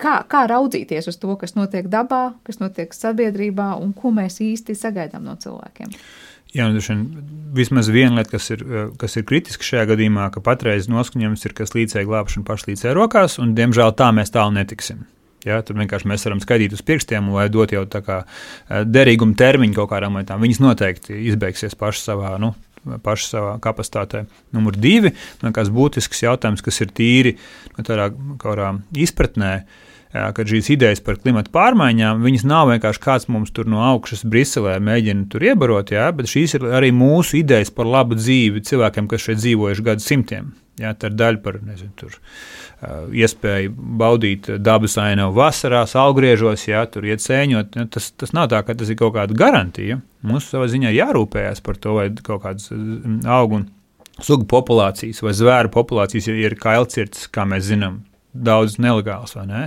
kā, kā raudzīties uz to, kas notiek dabā, kas notiek sabiedrībā un ko mēs īsti sagaidām no cilvēkiem. Jā, nu, šen, vismaz viena lieta, kas ir, kas ir kritiska šajā gadījumā, ka patreiz noskaņojums ir, kas līdzēja glābšana pašlīdzē rokās, un diemžēl tā mēs tālu netiksim. Ja, tur vienkārši mēs varam skaidīt uz pirkstiem, vai dot jau tā kā eh, derīguma termiņu kaut kādām lietām. Viņas noteikti izbeigsies pašas savā nu, paši savā kapacitātē. Numur divi, man liekas, būtisks jautājums, kas ir tīri nu, tādā izpratnē. Uh, kad šīs idejas par klimatu pārmaiņām, viņas nav vienkārši kāds mums tur no augšas Briselē mēģina tur iebarot, jā, bet šīs ir arī mūsu idejas par labu dzīvi cilvēkiem, kas šeit dzīvojuši gadsimtiem. Jā, tā ir daļa par nezinu, tur, uh, iespēju baudīt dabas ainavu vasarās, augriežos, jā, tur iet sēņot. Jā, tas, tas nav tā, ka tas ir kaut kāda garantija. Mums savā ziņā jārūpējas par to, vai kaut kādas augu un sugu populācijas vai zvēru populācijas ir kailcirts, kā mēs zinām, daudz nelegāls. Ne?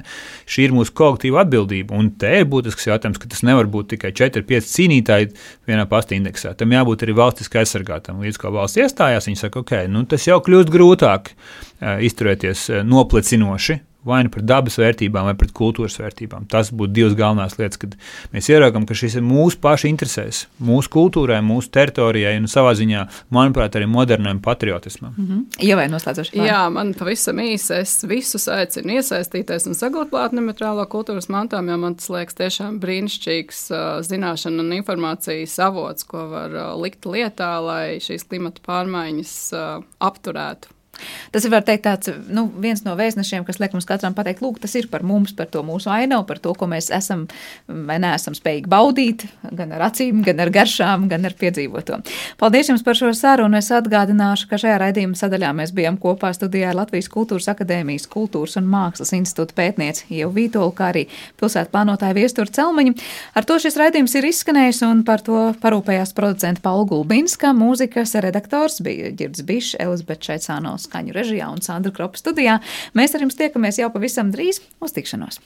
Šī ir mūsu kolektīva atbildība. Un te ir būtisks jautājums, ka tas nevar būt tikai 4-5 cīnītāji vienā pasta indeksā. Tam jābūt arī valstiski aizsargātam. Līdz kā valsts iestājās, viņi saka, ok, nu, tas jau kļūst grūtāk uh, izturēties uh, noplecinoši vai nu pret dabas vērtībām, vai pret kultūras vērtībām. Tas būtu divas galvenās lietas, kad mēs ieraugām, ka šis ir mūsu pašu interesēs, mūsu kultūrai, mūsu teritorijai un savā ziņā, manuprāt, arī modernam patriotismam. Mm -hmm. Jā, vai noslēdzoši? Jā, man pavisam īsi es visus aicinu iesaistīties un saglabāt nemateriālo kultūras mantojumu, jo man tas liekas tiešām brīnišķīgs uh, zināšanu un informācijas avots, ko var uh, likt lietā, lai šīs klimata pārmaiņas uh, apturētu. Tas ir teikt, tāds, nu, viens no vēstnešiem, kas liek mums katram pateikt, lūk, tas ir par mums, par to mūsu ainavu, par to, ko mēs esam vai neesam spējīgi baudīt, gan ar acīm, gan ar garšām, gan ar piedzīvoto. Paldies jums par šo sarunu. Es atgādināšu, ka šajā raidījuma sadaļā mēs bijām kopā studijā ar Latvijas Kultūras Akadēmijas Kultūras un Mākslas institūta pētnieci Ievu Vītolu, kā arī pilsētu plānotāju viesturu Celmaņu. Ar to šis raidījums ir izskanējis un par to parūpējās producenta Paula Gulbinska, mūzikas redaktors bija Girds Bišs, Elizabete Šaicānos skaņu režijā un Sandra Kropa studijā. Mēs ar jums tiekamies jau pavisam drīz uz tikšanos!